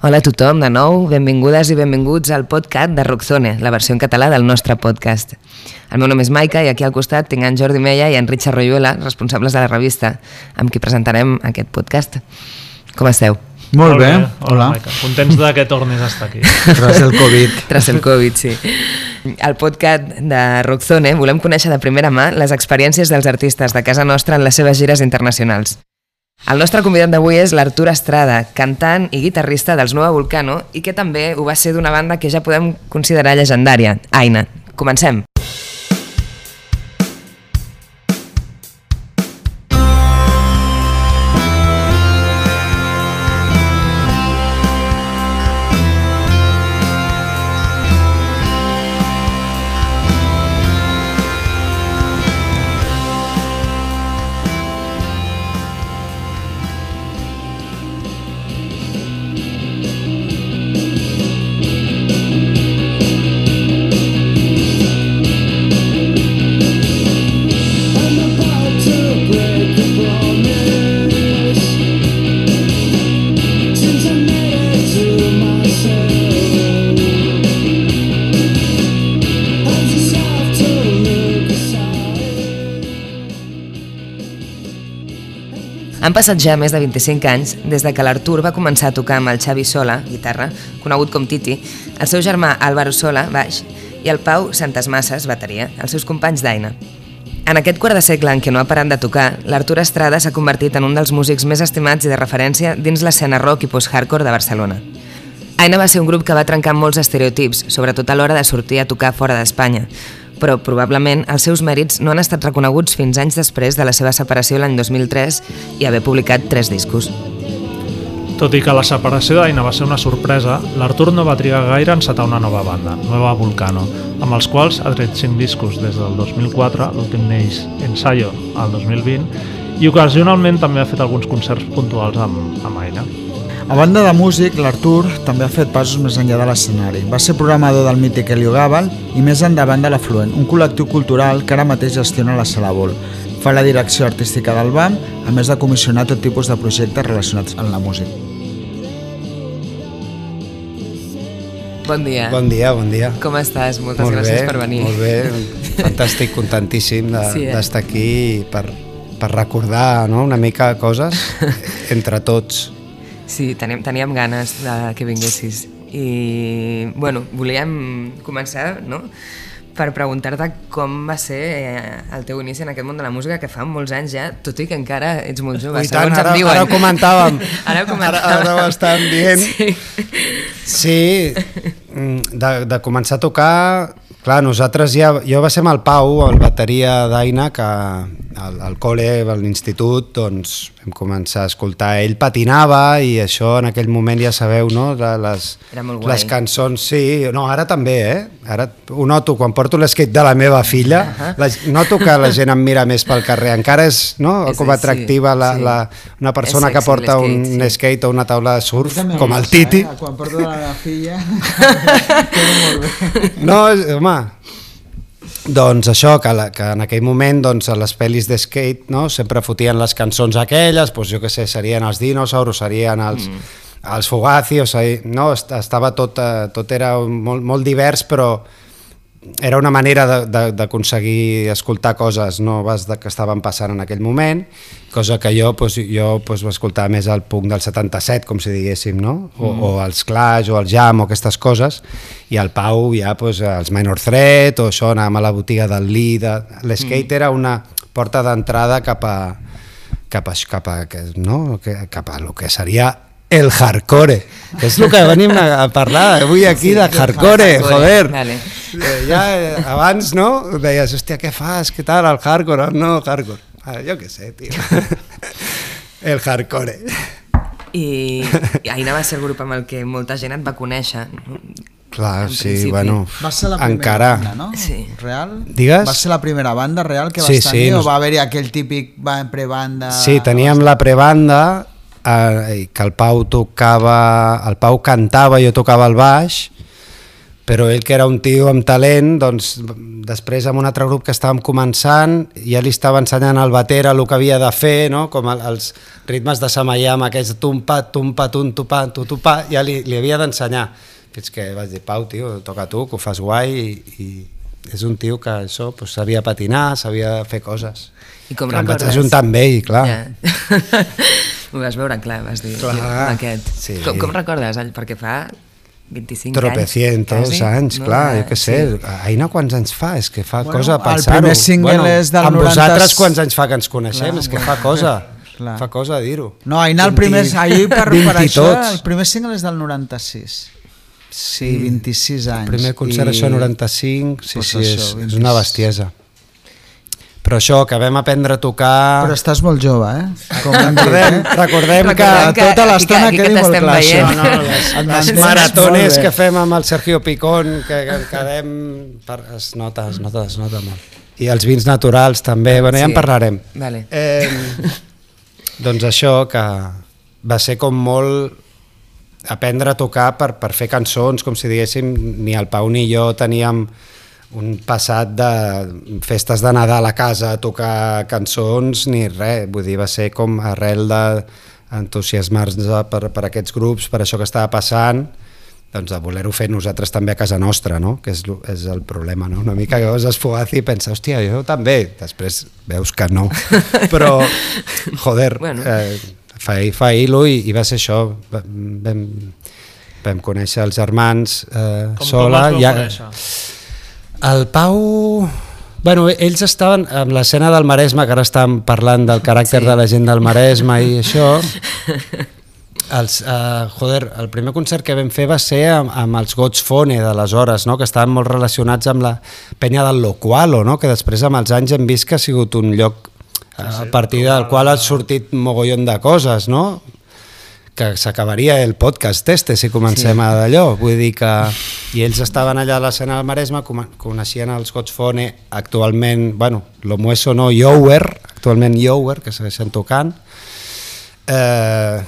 Hola a tothom, de nou, benvingudes i benvinguts al podcast de Rockzone, la versió en català del nostre podcast. El meu nom és Maica i aquí al costat tinc en Jordi Meia i en Richard Royuela, responsables de la revista, amb qui presentarem aquest podcast. Com esteu? Molt, bé, hola. Maica. Contents de que tornis a estar aquí. Tras el Covid. Tras el Covid, sí. Al podcast de Rockzone volem conèixer de primera mà les experiències dels artistes de casa nostra en les seves gires internacionals. El nostre convidat d'avui és l'Artur Estrada, cantant i guitarrista dels Nova Volcano i que també ho va ser d'una banda que ja podem considerar legendària, Aina. Comencem. Passat ja més de 25 anys des de que l'Artur va començar a tocar amb el Xavi Sola, guitarra, conegut com Titi, el seu germà Álvaro Sola, baix, i el Pau Santas Masses, bateria, els seus companys d'Aina. En aquest quart de segle en què no ha parat de tocar, l'Artur Estrada s'ha convertit en un dels músics més estimats i de referència dins l'escena rock i post-hardcore de Barcelona. Aina va ser un grup que va trencar molts estereotips, sobretot a l'hora de sortir a tocar fora d'Espanya, però probablement els seus mèrits no han estat reconeguts fins anys després de la seva separació l'any 2003 i haver publicat tres discos. Tot i que la separació d'Aina va ser una sorpresa, l'Artur no va trigar gaire en setar una nova banda, Nueva Vulcano, amb els quals ha tret 5 discos des del 2004, l'últim neix Ensayo al 2020, i ocasionalment també ha fet alguns concerts puntuals amb, amb Aina. A banda de músic, l'Artur també ha fet passos més enllà de l'escenari. Va ser programador del mític Helio Gàbal i més endavant de l'Afluent, un col·lectiu cultural que ara mateix gestiona la Sala Vol. Fa la direcció artística del BAM, a més de comissionar tot tipus de projectes relacionats amb la música. Bon dia. Bon dia, bon dia. Com estàs? Moltes molt gràcies bé, per venir. Molt bé, fantàstic, contentíssim d'estar de, sí, eh? aquí per, per recordar no? una mica coses entre tots. Sí, teníem, teníem ganes de que vinguessis. I, bueno, volíem començar, no?, per preguntar-te com va ser eh, el teu inici en aquest món de la música, que fa molts anys ja, tot i que encara ets molt jove, I tant, ara, ara ho comentàvem. ara ho comentàvem. Ara, ara ho estan dient. Sí. sí, mm, de, de començar a tocar Clar, nosaltres ja... Jo va ser amb el Pau, el bateria d'Aina, que al, al col·le, a l'institut, doncs vam començar a escoltar. Ell patinava i això en aquell moment ja sabeu, no? Les, les cançons, sí. No, ara també, eh? Ara ho noto, quan porto l'esquate de la meva filla, uh -huh. la, noto que la gent em mira més pel carrer. Encara és, no? És, com atractiva sí, la, sí. la, una persona sexy, que porta un sí. skate o una taula de surf, com el Titi. Eh? Quan porto la filla... no, home, doncs això, que, la, que en aquell moment doncs, a les pel·lis de skate no, sempre fotien les cançons aquelles, doncs, jo que sé, serien els dinosaures, serien els, mm. els Fugazi, o sigui, no, estava tot, eh, tot era molt, molt divers, però era una manera d'aconseguir escoltar coses noves de, que estaven passant en aquell moment, cosa que jo, pues, jo pues, va escoltar més el punk del 77, com si diguéssim, no? o, mm. o els Clash, o el Jam, o aquestes coses, i el Pau ja pues, els Minor Threat, o això, anàvem a la botiga del Lee, de... l'skate mm. era una porta d'entrada cap a cap a, cap a, no? cap a lo que seria el hardcore, que és el que venim a, parlar avui aquí sí, de hardcore, hardcore joder. Vale. Eh, ja eh, abans, no? Deies, hòstia, què fas? Què tal, el hardcore? No, hardcore. Ah, jo què sé, tio. el hardcore. I, I Aina va ser el grup amb el que molta gent et va conèixer. Clar, en sí, principi. bueno, va ser la primera encara... banda, no? Sí. Real? Digues? Va ser la primera banda real que vas sí, tenir sí, o va haver-hi aquell típic prebanda? Sí, teníem la prebanda eh, que el Pau tocava, el Pau cantava, jo tocava el baix, però ell que era un tio amb talent, doncs després amb un altre grup que estàvem començant, ja li estava ensenyant al batera el que havia de fer, no? com el, els ritmes de Samayama, aquests tumpa, tumpa, tum, tupa, tu, tupa, ja li, li havia d'ensenyar. Fins que vaig dir, Pau, tio, toca tu, que ho fas guai i, i és un tio que això pues, sabia patinar, sabia fer coses. I com que em vaig ajuntar amb ell, clar. Ja. Ho vas veure clar, vas dir. Clar. jo, Aquest. Sí. Com, com recordes? el- Perquè fa 25 Tropecientos anys. quasi, anys, no? clar, jo què sé. Sí. Aina quants anys fa? És que fa Bueno, cosa el pensar-ho. primer single és del amb 90. vosaltres quants anys fa que ens coneixem? Clar, és que bueno. fa cosa. Clar. Fa cosa dir-ho. No, Aina, el primer, 20 ahir per, 20 per i això, tots. el primer single és del 96. Sí, 26 anys. El primer concert, això, 95, sí, Pues sí, això, és, és una 26. bestiesa. Però això, que vam aprendre a tocar... Però estàs molt jove, eh? Com Recordem, eh? recordem que Recordem que- tota l'estona aquí que quedi molt clar. veient. això. No, no, les, les mantens maratones que fem amb el Sergio Picón, que, que quedem... Per, es nota, es nota, es nota molt. I els vins naturals també, bueno, ja Sí. en parlarem. Vale. Eh, doncs això, que va ser com molt aprendre a tocar per, per fer cançons, com si diguéssim, ni el Pau ni jo teníem un passat de festes de Nadal a casa a tocar cançons ni res, vull dir, va ser com arrel d'entusiasmar-nos per, per aquests grups, per això que estava passant, doncs de voler-ho fer nosaltres també a casa nostra, no? que és, és el problema, no? una mica que vas esfugaci i pensa, hòstia, jo també, després veus que no, però joder, Bueno. eh, fa, fa hilo i, i va ser això, Va- vam, vam conèixer els germans eh, Com, sola, com ja, conèixer? El Pau... Bueno, ells estaven amb l'escena del Maresme, que ara estàvem parlant del caràcter Sí. sí. de la gent del Maresme i això. Els, uh, joder, el primer concert que vam fer va ser amb, amb els Gots Fone d'aleshores, no? que estaven molt relacionats amb la penya del Locualo, no? que després amb els anys hem vist que ha sigut un lloc uh, a partir del qual ha sortit mogollon de coses, no? Que s'acabaria el podcast este si comencem sí. a d'allò, vull dir que i ells estaven allà a l'escena del Maresme coneixien els Gots Fone actualment, bueno, lo mueso no Yower, actualment Yower que segueixen tocant eh,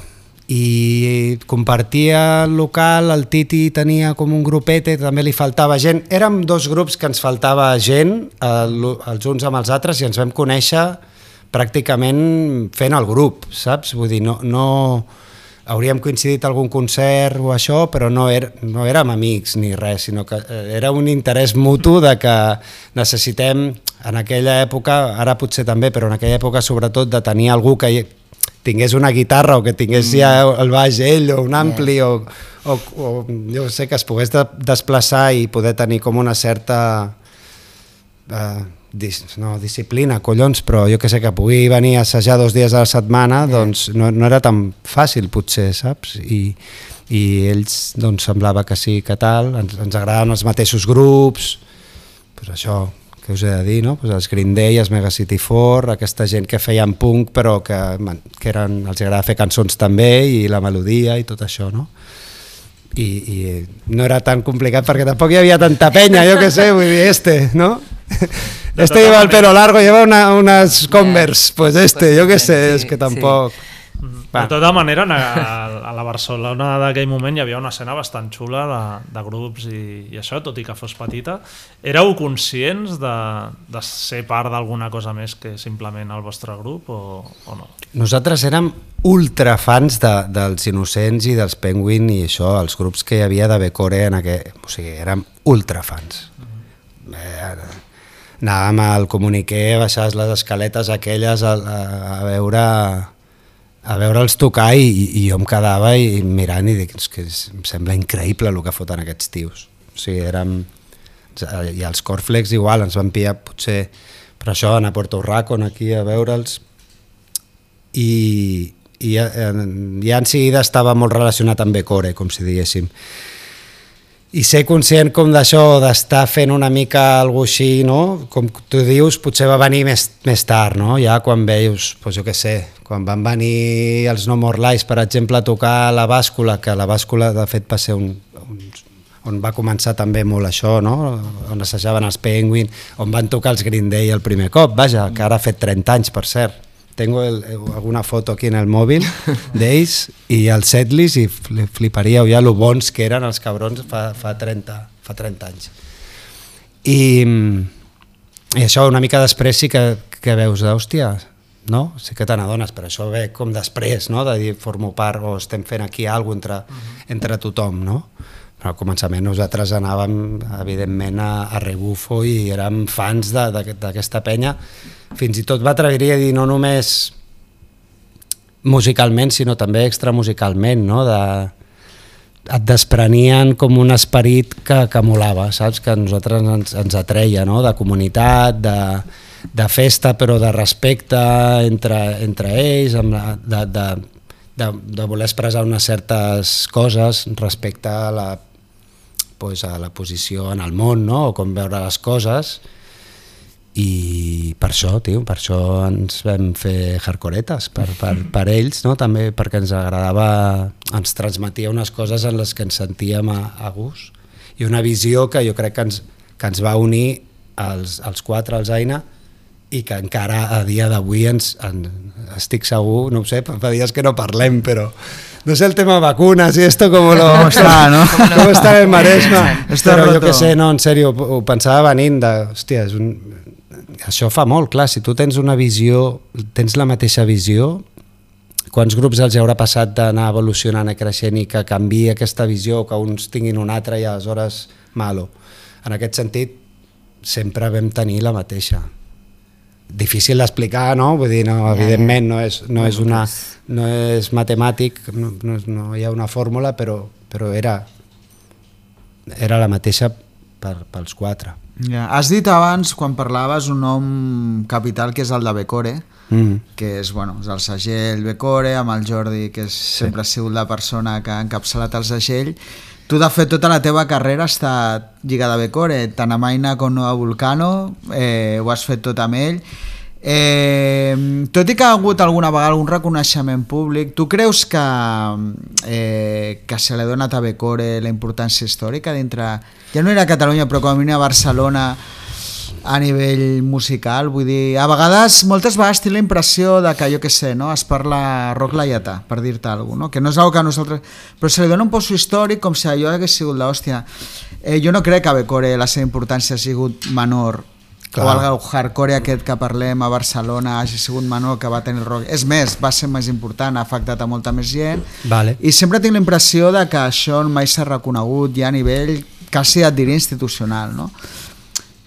i compartia el local, el Titi tenia com un grupete, també li faltava gent érem dos grups que ens faltava gent el, els uns amb els altres i ens vam conèixer pràcticament fent el grup, saps? Vull dir, no, no hauríem coincidit algun concert o això, però no, er, no érem amics ni res, sinó que eh, era un interès mutu de que necessitem en aquella època, ara potser també, però en aquella època sobretot de tenir algú que tingués una guitarra o que tingués mm. ja el baix ell o un ampli yeah. o, o, o jo sé que es pogués de, desplaçar i poder tenir com una certa eh, dis, no, disciplina, collons, però jo que sé que pugui venir a assajar dos dies a la setmana, yeah. doncs no, no era tan fàcil potser, saps? I, i ells doncs semblava que sí que tal, ens, ens agradaven els mateixos grups, pues això que us he de dir, no? pues els Green Day, els Mega City 4, aquesta gent que feien punk però que, man, que eren, els agrada fer cançons també i la melodia i tot això, no? I, i no era tan complicat perquè tampoc hi havia tanta penya, jo que sé, vull dir, este, no? Este lleva el pelo largo, lleva una, unas Converse, pues este, jo que sé, Sí, és que sí. tampoc... De tota manera, a, a la Barcelona d'aquell moment hi havia una escena bastant xula de, de grups i, i això, tot i que fos petita. Éreu conscients de, de ser part d'alguna cosa més que simplement el vostre grup o, o no? Nosaltres érem ultra fans de, dels Innocents i dels Penguin i això, els grups que hi havia de Becore en aquell... O sigui, érem ultra fans. Eh, anàvem al comuniquer, baixaves les escaletes aquelles a, a, a veure a veure'ls tocar i, i jo em quedava i mirant i dic, que em sembla increïble el que foten aquests tios. O sigui, érem... I els Corflex igual, ens van pillar potser per això anar a Puerto Rico, aquí a veure'ls i, i ja, eh, ja en seguida estava molt relacionat amb Becore, com si diguéssim. I ser conscient com d'això, d'estar fent una mica algo així, no? Com tu dius, potser va venir més, més tard, no? Ja quan veus, doncs jo què sé, quan van venir els No More Lies, per exemple, a tocar la bàscula, que la bàscula de fet va ser un, un on va començar també molt això, no? on assajaven els Penguin, on van tocar els Green Day el primer cop, vaja, que ara ha fet 30 anys, per cert. Tengo el, alguna foto aquí en el mòbil d'ells i el setlist i fli- fliparíeu ja lo bons que eren els cabrons fa, fa, 30, fa 30 anys. I, i això una mica després sí que, que veus, hòstia, no? Sí que te n'adones, però això ve com després, no? De dir, formo part o estem fent aquí alguna entre, uh -huh. entre tothom, no? Però al començament nosaltres anàvem, evidentment, a, a rebufo i érem fans d'aquesta penya. Fins i tot m'atreviria a dir, no només musicalment, sinó també extramusicalment, no? De, et desprenien com un esperit que, que molava, saps? Que a nosaltres ens, ens atreia, no? De comunitat, de, de festa però de respecte entre, entre ells, amb la, de, de, de, de voler expressar unes certes coses respecte a la, pues, a la posició en el món no? o com veure les coses i per això, tio, per això ens vam fer hardcoretes, per, per, per ells, no? també perquè ens agradava, ens transmetia unes coses en les que ens sentíem a, a gust i una visió que jo crec que ens, que ens va unir als, als quatre, als Aina, i que encara a dia d'avui ens, en, estic segur, no ho sé, fa dies que no parlem, però no sé el tema vacunas y esto como lo... ¿Cómo está, no? ¿Cómo está en el Maresme? Està Però jo roto. que sé, no, en sèrio, ho pensava venint de... Hòstia, és un... això fa molt, clar, si tu tens una visió, tens la mateixa visió, quants grups els haurà passat d'anar evolucionant i creixent i que canvi aquesta visió, que uns tinguin una altra i aleshores malo. En aquest sentit, sempre vam tenir la mateixa difícil d'explicar, no? Vull dir, no, evidentment no és, no és, una, no és matemàtic, no, no, no hi ha una fórmula, però, però era, era la mateixa per, pels quatre. Ja. Has dit abans, quan parlaves, un nom capital que és el de Becore, Mm. que és, bueno, és el segell Becore, amb el Jordi, que és, sí. sempre ha sigut la persona que ha encapçalat el segell. Tu, de fet, tota la teva carrera ha estat lligada a Becore, tant a Maina com a Vulcano, eh, ho has fet tot amb ell. Eh, tot i que ha hagut alguna vegada algun reconeixement públic, tu creus que, eh, que se li ha donat a Becore la importància històrica dintre... Ja no era a Catalunya, però com a mínim a Barcelona a nivell musical, vull dir, a vegades, moltes vegades tinc la impressió de que, jo què sé, no? es parla rock laietà, per dir-te alguna cosa, no? que no és una que nosaltres... Però se li dona un poso històric com si allò hagués sigut l'hòstia. Eh, jo no crec que a Becore la seva importància ha sigut menor Clar. o el hardcore aquest que parlem a Barcelona hagi sigut menor que va tenir rock. És més, va ser més important, ha afectat a molta més gent Vale. i sempre tinc la impressió de que això mai s'ha reconegut ja a nivell quasi et diria institucional, no?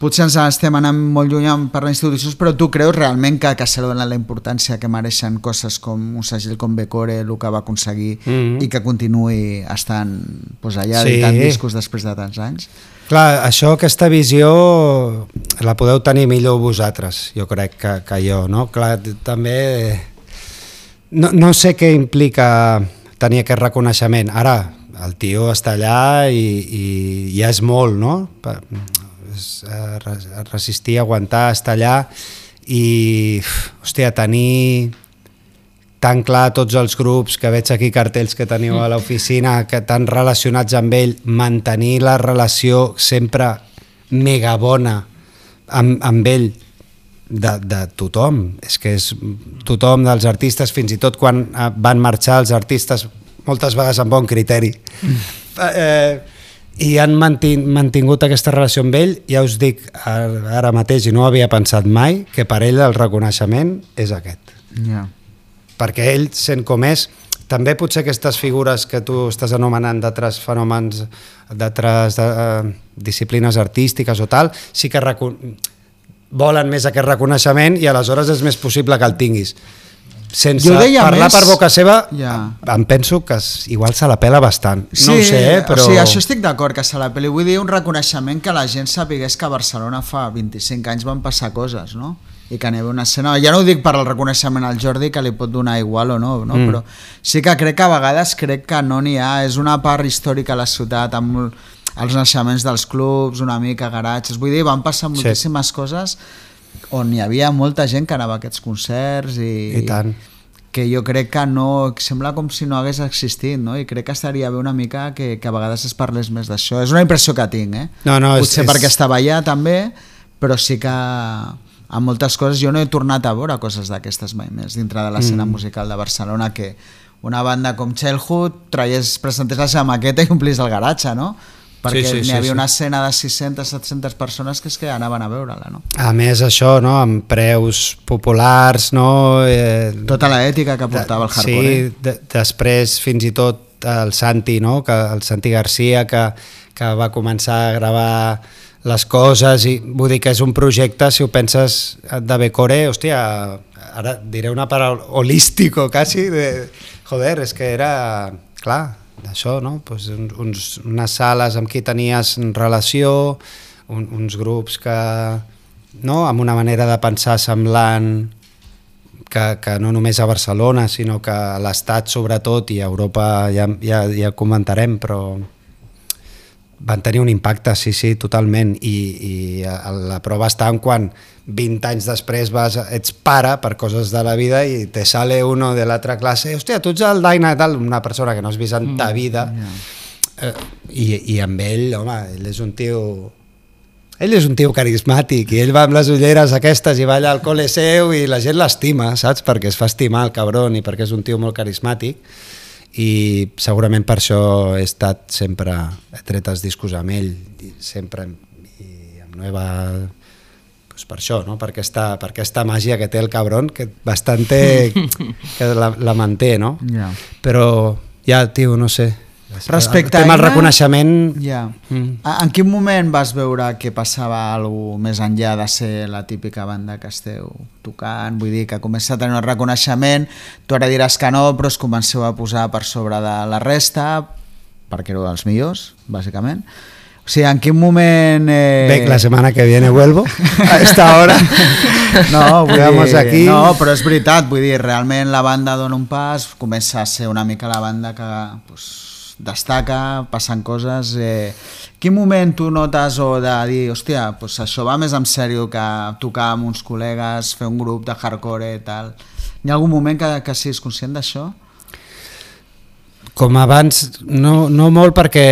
Potser ens estem anant molt lluny amb parlar d'institucions, però tu creus realment que, que se dona la importància que mereixen coses com un segell com Becore, el que va aconseguir, Mhm. i que continuï estant pues, allà Sí. editant discos després de tants anys? Clar, això, aquesta visió la podeu tenir millor vosaltres, jo crec que, que jo, no? Clar, també no, no sé què implica tenir aquest reconeixement. Ara, el tio està allà i, i ja és molt, no? És, eh, res- resistir, aguantar, estar allà i, hòstia, tenir tan clar tots els grups que veig aquí cartells que teniu a l'oficina que tan relacionats amb ell mantenir la relació sempre mega bona amb, amb ell de, de tothom. És que és tothom dels artistes fins i tot quan eh, van marxar els artistes moltes vegades amb bon criteri. Eh, i han mantin, mantingut aquesta relació amb ell. Ja us dic ara mateix i no havia pensat mai que per ell el reconeixement és aquest. Ja. perquè ell sent com és també potser aquestes figures que tu estàs anomenant d'altres fenòmens d'altres eh, disciplines artístiques o tal, sí que volen més aquest reconeixement i aleshores és més possible que el tinguis sense Jo deia parlar més- per boca seva Ja. em penso que igual se la pela bastant no ho sé, eh, però o sigui, això estic d'acord que se la peli. Vull dir un reconeixement que la gent sapigués que a Barcelona fa 25 anys van passar coses, no? i que n'hi havia una escena, ja no ho dic per al reconeixement al Jordi que li pot donar igual o no, no? Mm. però sí que crec que a vegades crec que no n'hi ha, és una part històrica a la ciutat amb el- els naixements dels clubs, una mica garatges, vull dir, van passar Sí. moltíssimes coses on hi havia molta gent que anava a aquests concerts i, I tant. que jo crec que no, sembla com si no hagués existit, no? I crec que estaria bé una mica que, que a vegades es parlés més d'això. És una impressió que tinc, eh? No, no, Potser és- perquè estava allà també, però sí que amb moltes coses jo no he tornat a veure coses d'aquestes mai més dintre de l'escena mm. musical de Barcelona que una banda com Childhood traies, presentés la seva maqueta i omplis el garatge, no? Perquè Sí, sí, n'hi sí, havia sí. una escena de 600-700 persones que és que anaven a veure-la, no? A més, això, no?, amb preus populars, no? Eh, Tota l'ètica que portava el hardcore. Sí, de, després fins i tot el Santi, no? que, el Santi Garcia, que, que va començar a gravar les coses, i vull dir que és un projecte, si ho penses, de Becore, hòstia, ara diré una paraula, holístico, quasi, de, joder, és que era, clar, d'això, no? Pues uns, uns, unes sales amb qui tenies relació, un, uns grups que, no?, amb una manera de pensar semblant, que, que no només a Barcelona, sinó que a l'Estat sobretot i a Europa ja, ja, ja comentarem, però van tenir un impacte, sí, sí, totalment, i, i a- la prova està en quan 20 anys després vas, ets pare per coses de la vida i te sale uno de l'altra classe, hòstia, tu ets el Daina, tal, una persona que no has vist en ta vida, eh, i, i amb ell, home, ell és un tio ell és un tio carismàtic i ell va amb les ulleres aquestes i balla al col·le seu i la gent l'estima, saps? Perquè es fa estimar el cabron i perquè és un tio molt carismàtic i segurament per això he estat sempre, he tret els discos amb ell i sempre i amb Nueva pues per això, no? per, aquesta, per aquesta màgia que té el cabron que bastante que la, la manté, no? Ja. Però ja, tio, no sé. Respecte el tema a del Aina- reconeixement... Ja. Mm. En quin moment vas veure que passava alguna més enllà de ser la típica banda que esteu tocant? Vull dir, que comença a tenir un reconeixement, tu ara diràs que no, però us comenceu a posar per sobre de la resta, perquè éreu els millors, bàsicament. O sigui, en quin moment... Eh... Ve, la semana que viene vuelvo a esta hora. No, vull dir, aquí. no, però és veritat, vull dir, realment la banda dona un pas, comença a ser una mica la banda que pues, destaca, passen coses... Eh, quin moment tu notes o de dir, hòstia, pues això va més en sèrio que tocar amb uns col·legues, fer un grup de hardcore i tal? Hi ha algun moment que, que siguis conscient d'això? Com abans, no, no molt perquè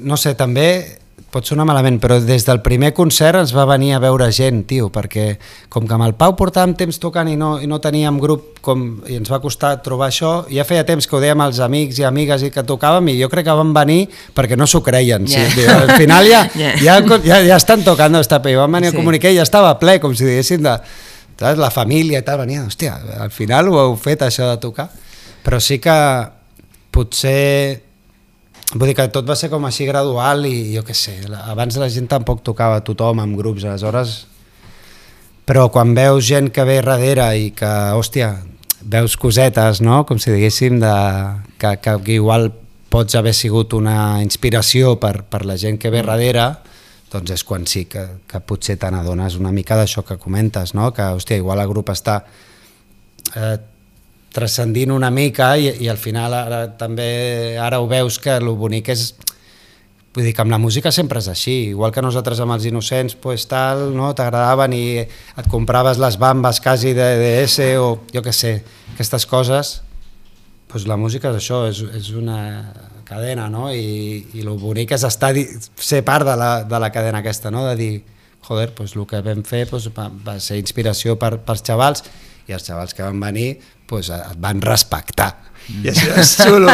no sé, també pot sonar malament, però des del primer concert ens va venir a veure gent, tio, perquè com que amb el Pau portàvem temps tocant i no, i no teníem grup com, i ens va costar trobar això, ja feia temps que ho dèiem als amics i amigues i que tocàvem i jo crec que van venir perquè no s'ho creien. Ja. Sí, tio, al final ja, Ja. ja, ja, ja estan tocant esta pe, van venir Sí. a comunicar i ja estava ple, com si diguéssim de, saps, la família i tal, venia, hòstia, al final ho heu fet això de tocar. Però sí que potser Vull dir que tot va ser com així gradual i jo què sé, abans la gent tampoc tocava tothom amb grups, aleshores... Però quan veus gent que ve darrere i que, hòstia, veus cosetes, no? Com si diguéssim, de, que, que, que igual pots haver sigut una inspiració per, per la gent que ve darrere, doncs és quan sí que, que potser te n'adones una mica d'això que comentes, no? Que, hòstia, igual el grup està eh, transcendint una mica i, i al final ara, també ara ho veus que el bonic és vull dir que amb la música sempre és així igual que nosaltres amb els innocents pues tal, no? t'agradaven i et compraves les bambes quasi de DS o jo què sé, aquestes coses pues la música és això, és, és una cadena no? I, i el bonic és estar, ser part de la, de la cadena aquesta, no? de dir joder, pues el que vam fer pues, va, va ser inspiració per, pels xavals i els xavals que van venir pues, et van respectar i això és xulo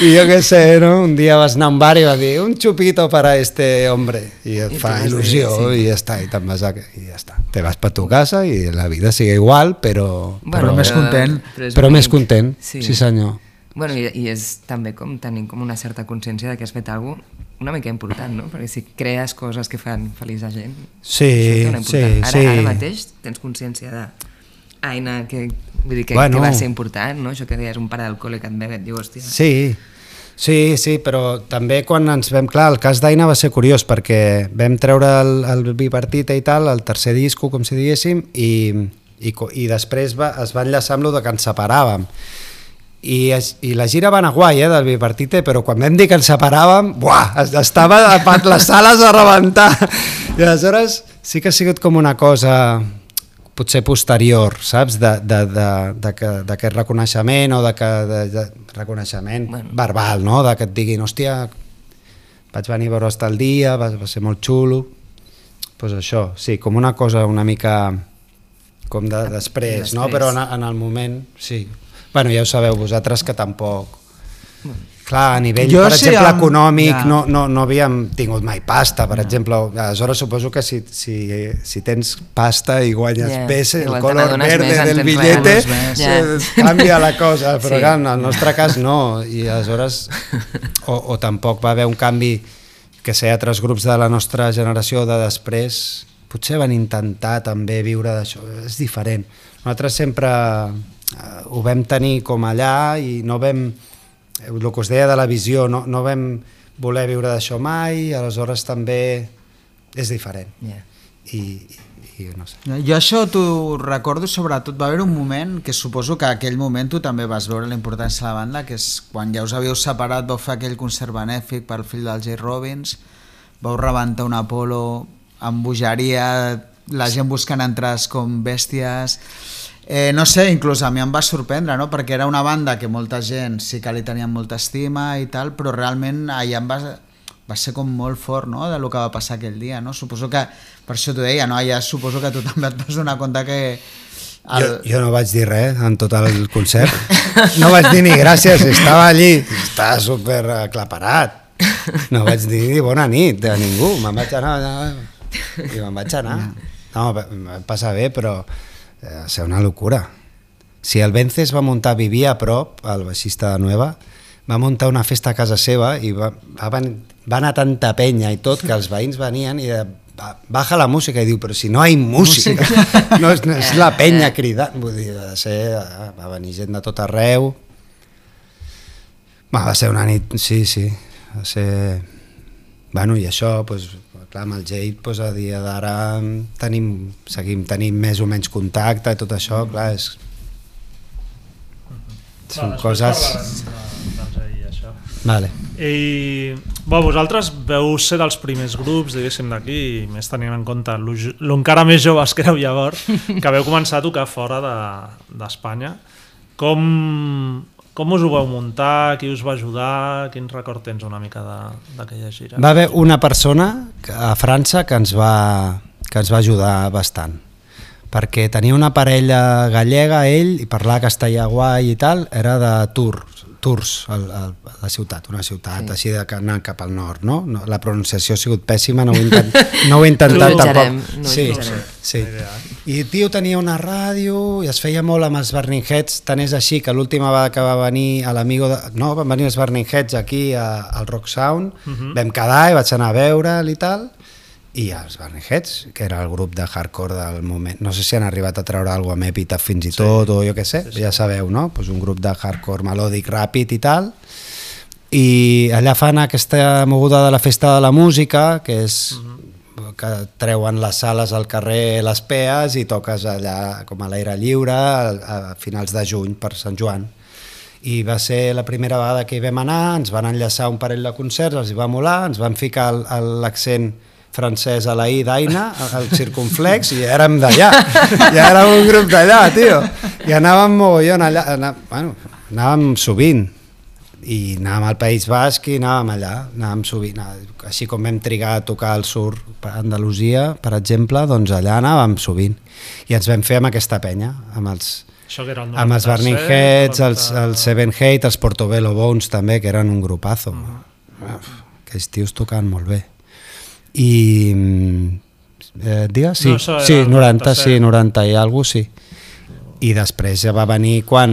i jo què sé, no? un dia vas anar a un bar i vas dir un chupito para este hombre i et I fa dir, il·lusió sí. i ja està, i te'n vas a... i ja està te vas per tu casa i la vida sigue igual però, Però més content. és però més content, sí, sí senyor Bueno, i, i és també com tenir com una certa consciència de que has fet alguna una mica important, no? Perquè si crees coses que fan feliç a gent, Sí, sí, important- ara, sí. Ara mateix tens consciència de Aina, que, vull dir, que, Bueno. que va ser important, no? Això que deies, un pare del col·le que et ve i et diu, hòstia... Sí, sí, sí, però també quan ens vam... Clar, el cas d'Aina va ser curiós perquè vam treure el, el bipartit i tal, el tercer disco, com si diguéssim, i, i, i després va, es va enllaçar amb de que ens separàvem. I, es, I la gira va anar guai, eh, del bipartite, però quan vam dir que ens separàvem, buah, es- estava pat- les sales a rebentar. I aleshores sí que ha sigut com una cosa potser posterior, saps? D'aquest de, de, de, que- d'aquest reconeixement o de, que, de, de reconeixement Bueno. bueno. verbal, no? De que et diguin, hòstia, vaig venir a veure el dia, va, va ser molt xulo. Doncs pues això, sí, com una cosa una mica com de després, després. no? Però en, en el moment, sí. Bueno, ja ho sabeu vosaltres que tampoc clar, a nivell, Jo per sí, exemple, amb- econòmic, ja. no, no, no havíem tingut mai pasta, per exemple. Aleshores suposo que si, si, si tens pasta i guanyes Ja, pes, el color verde més del billete. Ja. canvia la cosa, però Sí. clar, en el nostre cas no, i aleshores o, o tampoc va haver un canvi que sé, altres grups de la nostra generació de després potser van intentar també viure d'això, és diferent. Nosaltres sempre eh, ho vam tenir com allà i no vam, el que us deia de la visió, no, no vam voler viure d'això mai, aleshores també és diferent. Ja. I, i, i no sé. Jo això t'ho recordo sobretot, va haver un moment que suposo que aquell moment tu també vas veure la importància de la banda, que és quan ja us havíeu separat, vau fer aquell concert benèfic pel fill del Jay Robbins, vau rebentar un Apolo amb bogeria, la gent buscant entrades com bèsties... Eh, no sé, inclús a mi em va sorprendre, no? perquè era una banda que molta gent sí que li tenien molta estima i tal, però realment allà em va, va ser com molt fort no? de lo que va passar aquell dia. No? Suposo que, per això t'ho deia, no? allà suposo que tu també et vas donar compte que... El... Jo, jo no vaig dir res en tot el concert. No vaig dir ni gràcies, estava allí, estava super aclaparat. No vaig dir ni bona nit a ningú, me'n vaig anar, i me'n vaig anar. No, em va passar bé, però eh, ser una locura. Si el Vences va muntar, vivia a prop, el baixista de Nueva, va muntar una festa a casa seva i va, va, van- va anar tanta penya i tot que els veïns venien i de, "Ba- baja la música i diu, però si no hi ha música, no és, no és la penya cridant, vull dir, va, ser, eh, va venir gent de tot arreu, va, va ser una nit, sí, sí, va ser... Bueno, i això, doncs, clar, amb el Jade, doncs, a dia d'ara tenim, seguim tenint més o menys contacte i tot això, clar, és... Són després coses... parlarem de- doncs, ahir, això. Vale. I bo, vosaltres veu ser dels primers grups, diguéssim, d'aquí, més tenint en compte lo jo- lo encara més joves que éreu llavors, que veu començar a tocar fora de- d'Espanya. De, com, com us ho vau muntar? Qui us va ajudar? Quin record tens una mica d'aquella gira? Va haver una persona a França que ens va, que ens va ajudar bastant perquè tenia una parella gallega ell i parlava castellà guai i tal, era de Tours, Tours, el, el, la ciutat, una ciutat sí. així de anar cap al nord, no? no? La pronunciació ha sigut pèssima, no ho he, intent, no ho he intentat tampoc. no sí, sí. I tio tenia una ràdio i es feia molt amb els Burning Heads, tant és així que l'última vegada que va venir a l'amigo de... No, van venir els Burning Heads aquí a, al Rock Sound, uh -huh. vam quedar i vaig anar a veure'l i tal, i els Burning Heads, que era el grup de hardcore del moment, no sé si han arribat a treure alguna amb Epitaph fins i tot, o jo què sé, sí, sí. ja sabeu, no? Pues un grup de hardcore melòdic ràpid i tal, i allà fan aquesta moguda de la festa de la música, que és que treuen les sales al carrer les pees i toques allà com a l'aire lliure a, a finals de juny per Sant Joan. I va ser la primera vegada que hi vam anar, ens van enllaçar un parell de concerts, els hi va molar, ens van ficar l'accent francès a la I d'Aina, al circunflex, i érem d'allà, ja érem un grup d'allà, tio, i anàvem mogollon allà, anà, bueno, anàvem sovint, i anàvem al País Basc i anàvem allà, anàvem sovint, així com vam trigar a tocar al sur a Andalusia, per exemple, doncs allà anàvem sovint, i ens vam fer amb aquesta penya, amb els, Això que era el amb els 97, Burning Heads, els, 90. els Seven Hate, els Portobello Bones també, que eren un grupazo. Uh -huh. Aquells tios tocaven molt bé. I... mm, Eh, digues? Sí, No, sí, el 90, 97. sí, 90 i alguna cosa, sí. I després ja va venir quan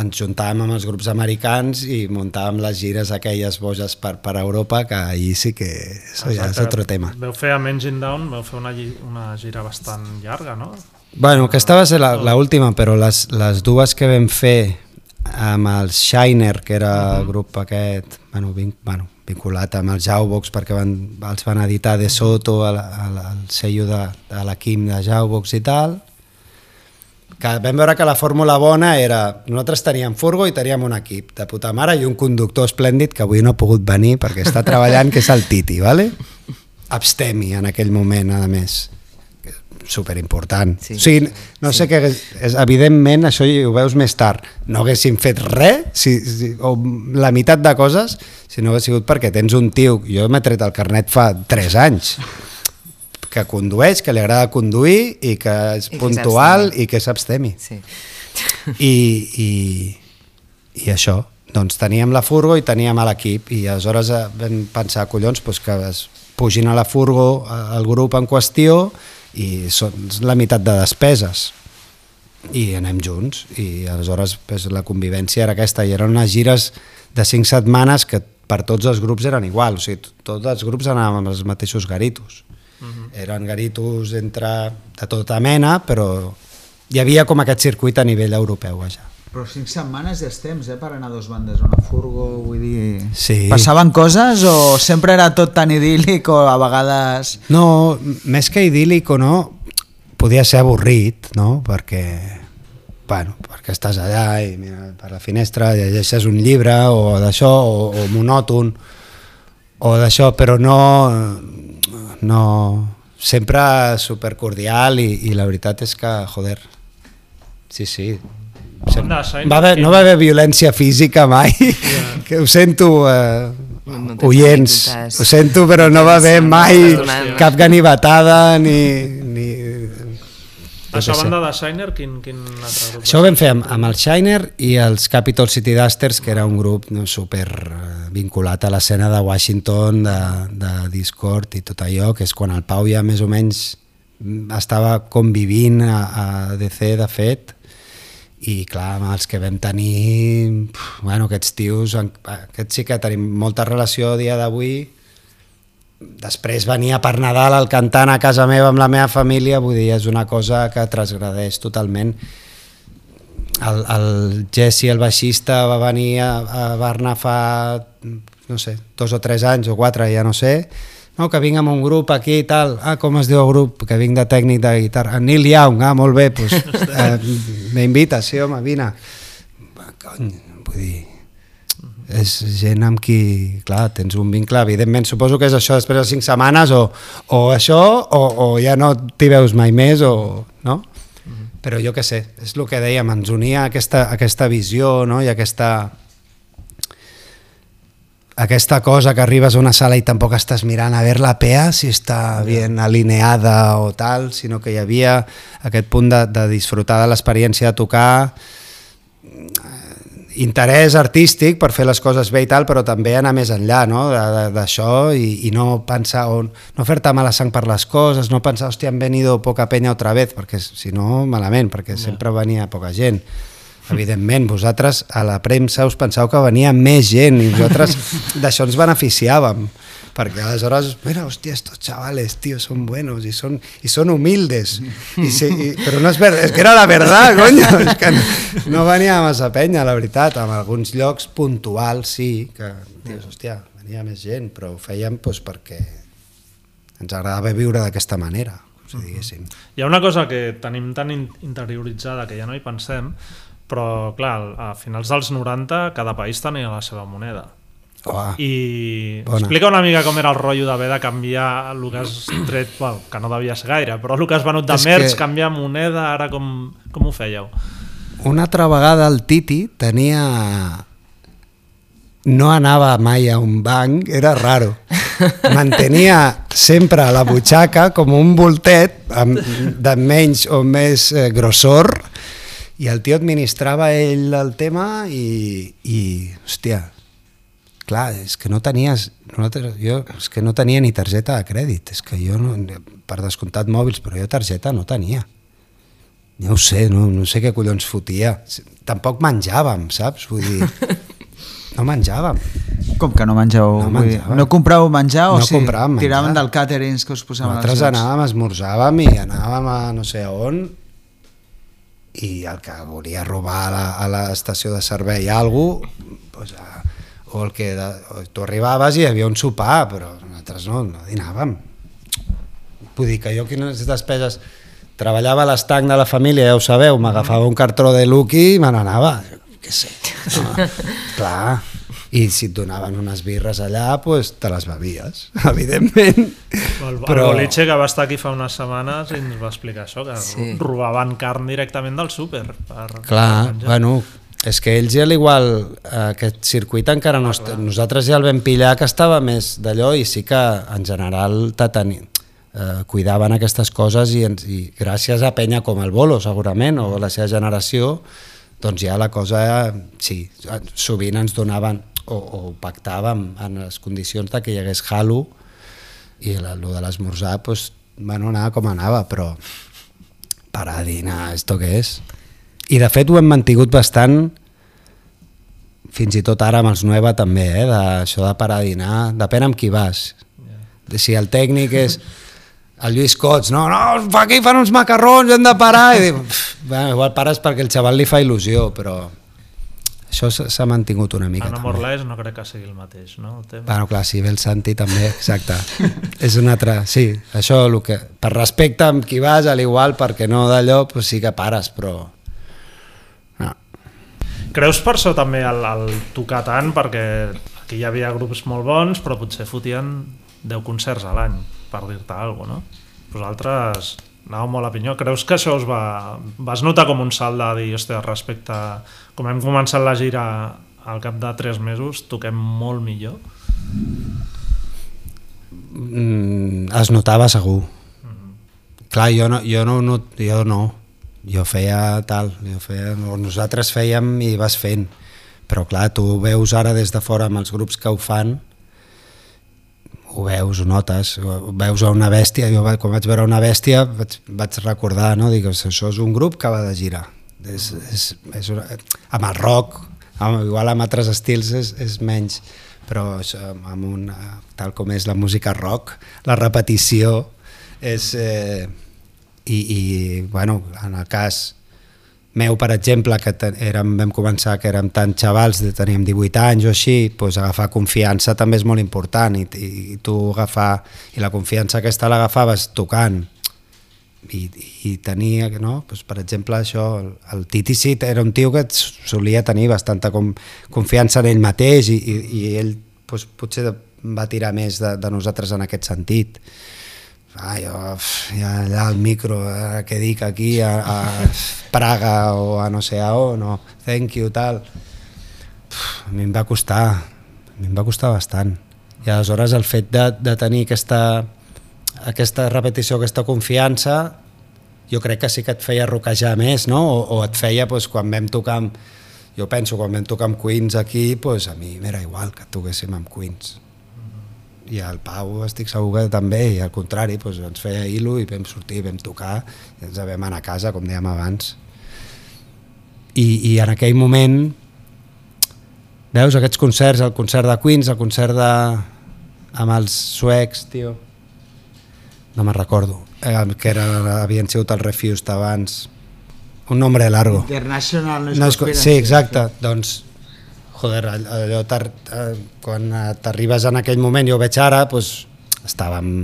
ens juntàvem amb els grups americans i muntàvem les gires aquelles boges per, per Europa, que ahir sí que això ja és otro tema. Veu fer a Engine Down, veu fer una, una gira bastant llarga, no? Bueno, aquesta va ser la, la última, però les, les dues que vam fer amb el Shiner, que era el grup aquest, bueno, vin, bueno, vinculat amb els Jaubox, perquè van, els van editar de Soto, al, al, al sello de, de l'equip de Jaubox i tal, que vam veure que la fórmula bona era nosaltres teníem furgo i teníem un equip de puta mare i un conductor esplèndid que avui no ha pogut venir perquè està treballant, que és el Titi, ¿vale? abstemi en aquell moment, a més superimportant. Sí. Sí. O sigui, no sé què... És, evidentment, això ho veus més tard. No haguéssim fet res, si, si, o la meitat de coses, si no hagués sigut perquè tens un tio... Jo m'he tret el carnet fa 3 anys que condueix, que li agrada conduir i que és I que puntual s'abstemi. i que s'abstemi. Sí. I, i, I això, doncs teníem la furgo i teníem a l'equip i aleshores eh, vam pensar, collons, doncs que es pugin a la furgo el grup en qüestió i són la meitat de despeses i anem junts i aleshores pues, la convivència era aquesta i eren unes gires de cinc setmanes que per tots els grups eren igual, o sigui, tots els grups anàvem amb els mateixos garitos. Uh -huh. Eren garitos entre de tota mena, però hi havia com aquest circuit a nivell europeu ja. Però cinc setmanes ja és temps, eh, per anar a dos bandes una furgo, vull dir... Sí. Passaven coses o sempre era tot tan idíl·lic o a vegades... No, més que idíl·lic o no, podia ser avorrit, no? Perquè, bueno, perquè estàs allà i mira, per la finestra llegeixes un llibre o d'això, o, o monòton, o d'això, però no, no, sempre supercordial i, i la veritat és que, joder, sí, sí, Shine, va haver, no va haver violència física mai, que ho sento, eh, No oients, ho sento, però no va haver mai cap ganivetada ni... ni Això, sé. banda de Shiner, quin, quin altre grup? Això ho vam fer amb, amb el Shiner i els Capitol City Dusters, que era un grup no, super eh, vinculat a l'escena de Washington, de, de Discord i tot allò, que és quan el Pau ja més o menys mm, estava convivint a, a DC, de fet, i clar, amb els que vam tenir bueno, aquests tios aquests sí que tenim molta relació dia d'avui. Després venia per Nadal el cantant a casa meva amb la meva família vull dir, és una cosa que transgradeix totalment. El, el Jesse, el baixista va venir a, a Barna fa no sé, dos o tres anys o quatre, ja no sé no, que vinc amb un grup aquí i tal, ah, com es diu el grup? Que vinc de tècnic de guitarra. Neil Young, ah, molt bé, doncs, eh, m'invita, sí, home, vine. Va, Cony, vull dir, és gent amb qui, clar, tens un vincle, evidentment, suposo que és això després de cinc setmanes, o, o això, o, o ja no t'hi veus mai més, o, no? Però jo què sé, és el que dèiem, ens unia aquesta, aquesta visió, no?, i aquesta, aquesta cosa que arribes a una sala i tampoc estàs mirant a veure la PEA si està bien alineada o tal, sinó que hi havia aquest punt de, de disfrutar de l'experiència de tocar, interès artístic per fer les coses bé i tal, però també anar més enllà no? d'això i, i no pensar, o no fer-te mala sang per les coses, no pensar, hòstia, han venido poca penya otra vez, perquè si no, malament, perquè sempre venia poca gent. Evidentment, vosaltres a la premsa us penseu que venia més gent i nosaltres d'això ens beneficiàvem perquè aleshores, mira, hòstia, estos chavales, tío, son buenos y son, y son humildes. I sí, i, però no és verdad, és que era la verdad, coño. És que no, no venia massa penya, la veritat. En alguns llocs puntuals sí, que dius, hòstia, venia més gent, però ho fèiem doncs, perquè ens agradava viure d'aquesta manera, si diguéssim. Hi ha una cosa que tenim tan in- interioritzada que ja no hi pensem, però clar, a finals dels 90 cada país tenia la seva moneda. Oh, I Bona. explica una mica com era el rotllo d'haver de canviar el que has tret, well, que no devia ser gaire, però el que has venut de És merch, que- canviar moneda, ara com, com ho fèieu? Una altra vegada el Titi tenia... No anava mai a un banc, era raro. Mantenia sempre a la butxaca com un voltet amb, de menys o més eh, grossor i el tio administrava ell el tema i, i hòstia, clar, és que no tenies nosaltres, jo és que no tenia ni targeta de crèdit és que jo no, per descomptat mòbils però jo targeta no tenia no ho sé, no, no sé què collons fotia tampoc menjàvem, saps? vull dir, no menjàvem Com que no mengeu? No Vull dir, no compràveu menjar o No menjar. Tiraven del càterings que us posaven als nosaltres anàvem, esmorzàvem i anàvem a no sé a on i el que volia robar a l'estació de servei algú pues, a, o el que de, o tu arribaves i hi havia un sopar però nosaltres no, no dinàvem vull dir que jo quines despeses treballava a l'estanc de la família, ja ho sabeu, m'agafava un cartró de Lucky i me n'anava, què sé. No, clar, i si et donaven unes birres allà, pues, te les bevies, evidentment. El, Però- Però... el boliche que va estar aquí fa unes setmanes i ens va explicar això, que Sí. robaven carn directament del súper. Per, Clar, per bueno, és que ells ja l'igual, aquest circuit encara no... Est... Nosaltres ja el vam pillar que estava més d'allò i sí que en general te teni... eh, cuidaven aquestes coses i, ens, i gràcies a penya com el Bolo segurament o a la seva generació doncs ja la cosa, sí, sovint ens donaven o, o pactàvem en les condicions de que hi hagués halo i el de l'esmorzar, doncs, bueno, anava com anava, però per a dinar, esto què és? I de fet ho hem mantingut bastant fins i tot ara amb els Nueva també, eh? de, això de parar a dinar, depèn amb qui vas. Yeah. Si el tècnic és el Lluís Cots, no, no, aquí fan uns macarrons, hem de parar, i dic, bueno, igual pares perquè el xaval li fa il·lusió, però això s'ha mantingut una mica. Ana Morlès no crec que sigui el mateix, no? El tema. Bueno, clar, si ve el Santi també, exacte. és un altre, sí, això el que, per respecte amb qui vas, a l'igual, perquè no d'allò, pues sí que pares, però... No. Creus per això també el, el tocar tant? Perquè aquí hi havia grups molt bons, però potser fotien 10 concerts a l'any, per dir-te alguna cosa, no? Vosaltres anàveu molt a pinyó. Creus que això us va... Vas notar com un salt de dir, hòstia, respecte... Com hem començat la gira al cap de 3 mesos, toquem molt millor? Mm, es notava segur. Mm -hmm. Clar, jo no, jo no, no, jo no. Jo feia tal, jo feia, nosaltres fèiem i vas fent. Però clar, tu veus ara des de fora amb els grups que ho fan, ho veus, ho notes, ho veus a una bèstia, jo quan vaig veure una bèstia vaig, vaig recordar, no? Dic, això és un grup que va de girar. És, és, és una, amb el rock, amb, igual amb altres estils és, és menys, però amb una, tal com és la música rock, la repetició és... Eh, i, i bueno, en el cas meu, per exemple, que érem, vam començar que érem tan xavals, teníem 18 anys o així, doncs agafar confiança també és molt important i, i, tu agafar, i la confiança aquesta l'agafaves tocant i, i tenia, no? pues, per exemple, això, el, el Titi Cid era un tio que solia tenir bastanta com, confiança en ell mateix i, i, i ell pues, potser va tirar més de, de nosaltres en aquest sentit ah, jo, ja allà al micro, eh, què dic aquí a, a Praga o a no sé a on, no, thank you, tal. A mi em va costar, a mi em va costar bastant. I aleshores el fet de, de tenir aquesta, aquesta repetició, aquesta confiança, jo crec que sí que et feia roquejar més, no? O, o et feia, doncs, quan vam tocar amb, jo penso, quan vam tocar amb Queens aquí, doncs, a mi m'era igual que toquéssim amb Queens i el Pau estic segur que també, i al contrari, doncs ens feia hilo i vam sortir, vam tocar, i ens vam anar a casa, com dèiem abans. I, i en aquell moment, veus aquests concerts, el concert de Queens, el concert de... amb els suecs, tio, no me'n recordo, eh, que era, havien sigut el Refused abans, un nombre largo. International no és, no és Sí, exacte, doncs joder, allò eh, quan t'arribes en aquell moment, jo ho veig ara, doncs, estàvem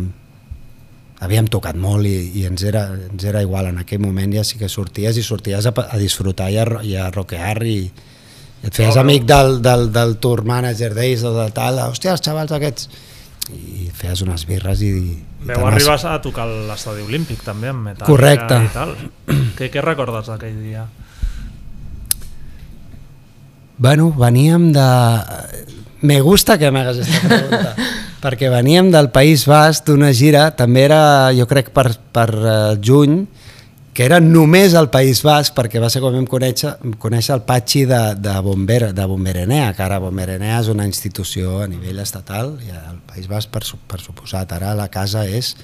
havíem tocat molt i, i ens, era, ens era igual en aquell moment ja sí que sorties i sorties a, a disfrutar i a, i a rockear i, i et feies amic del, del, del tour manager d'ells o de tal, hòstia, els xavals aquests i feies unes birres i, i Veu arribar a tocar l'estadi olímpic també amb metal Correcte. i tal. Què, què recordes d'aquell dia? Bueno, veníem de... Me gusta que m'hagués aquesta pregunta, perquè veníem del País Basc d'una gira, també era, jo crec, per, per uh, juny, que era només al País Basc, perquè va ser com vam conèixer, conèixer el Patxi de, de, Bomber, de Bomberenea, que ara Bomberenea és una institució a nivell estatal, i el País Basc, per, per suposat, ara la casa és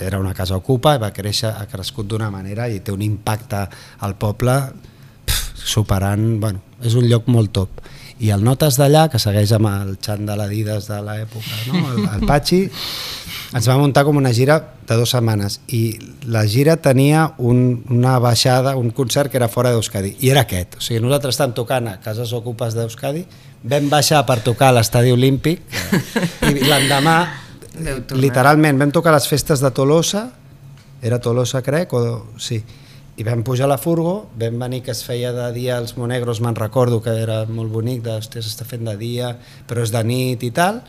era una casa ocupa, va créixer, ha crescut d'una manera i té un impacte al poble superant, bueno, és un lloc molt top. I el Notes d'allà, que segueix amb el xant de l'Adidas de l'època, no? el, el Patxi, ens va muntar com una gira de dues setmanes. I la gira tenia un, una baixada, un concert que era fora d'Euskadi. I era aquest, o sigui, nosaltres estàvem tocant a cases ocupes d'Euskadi vam baixar per tocar a l'estadi olímpic i l'endemà literalment vam tocar les festes de Tolosa era Tolosa crec o sí, i vam pujar a la furgo, vam venir que es feia de dia als Monegros, me'n recordo que era molt bonic, de, hòstia, s'està fent de dia, però és de nit i tal,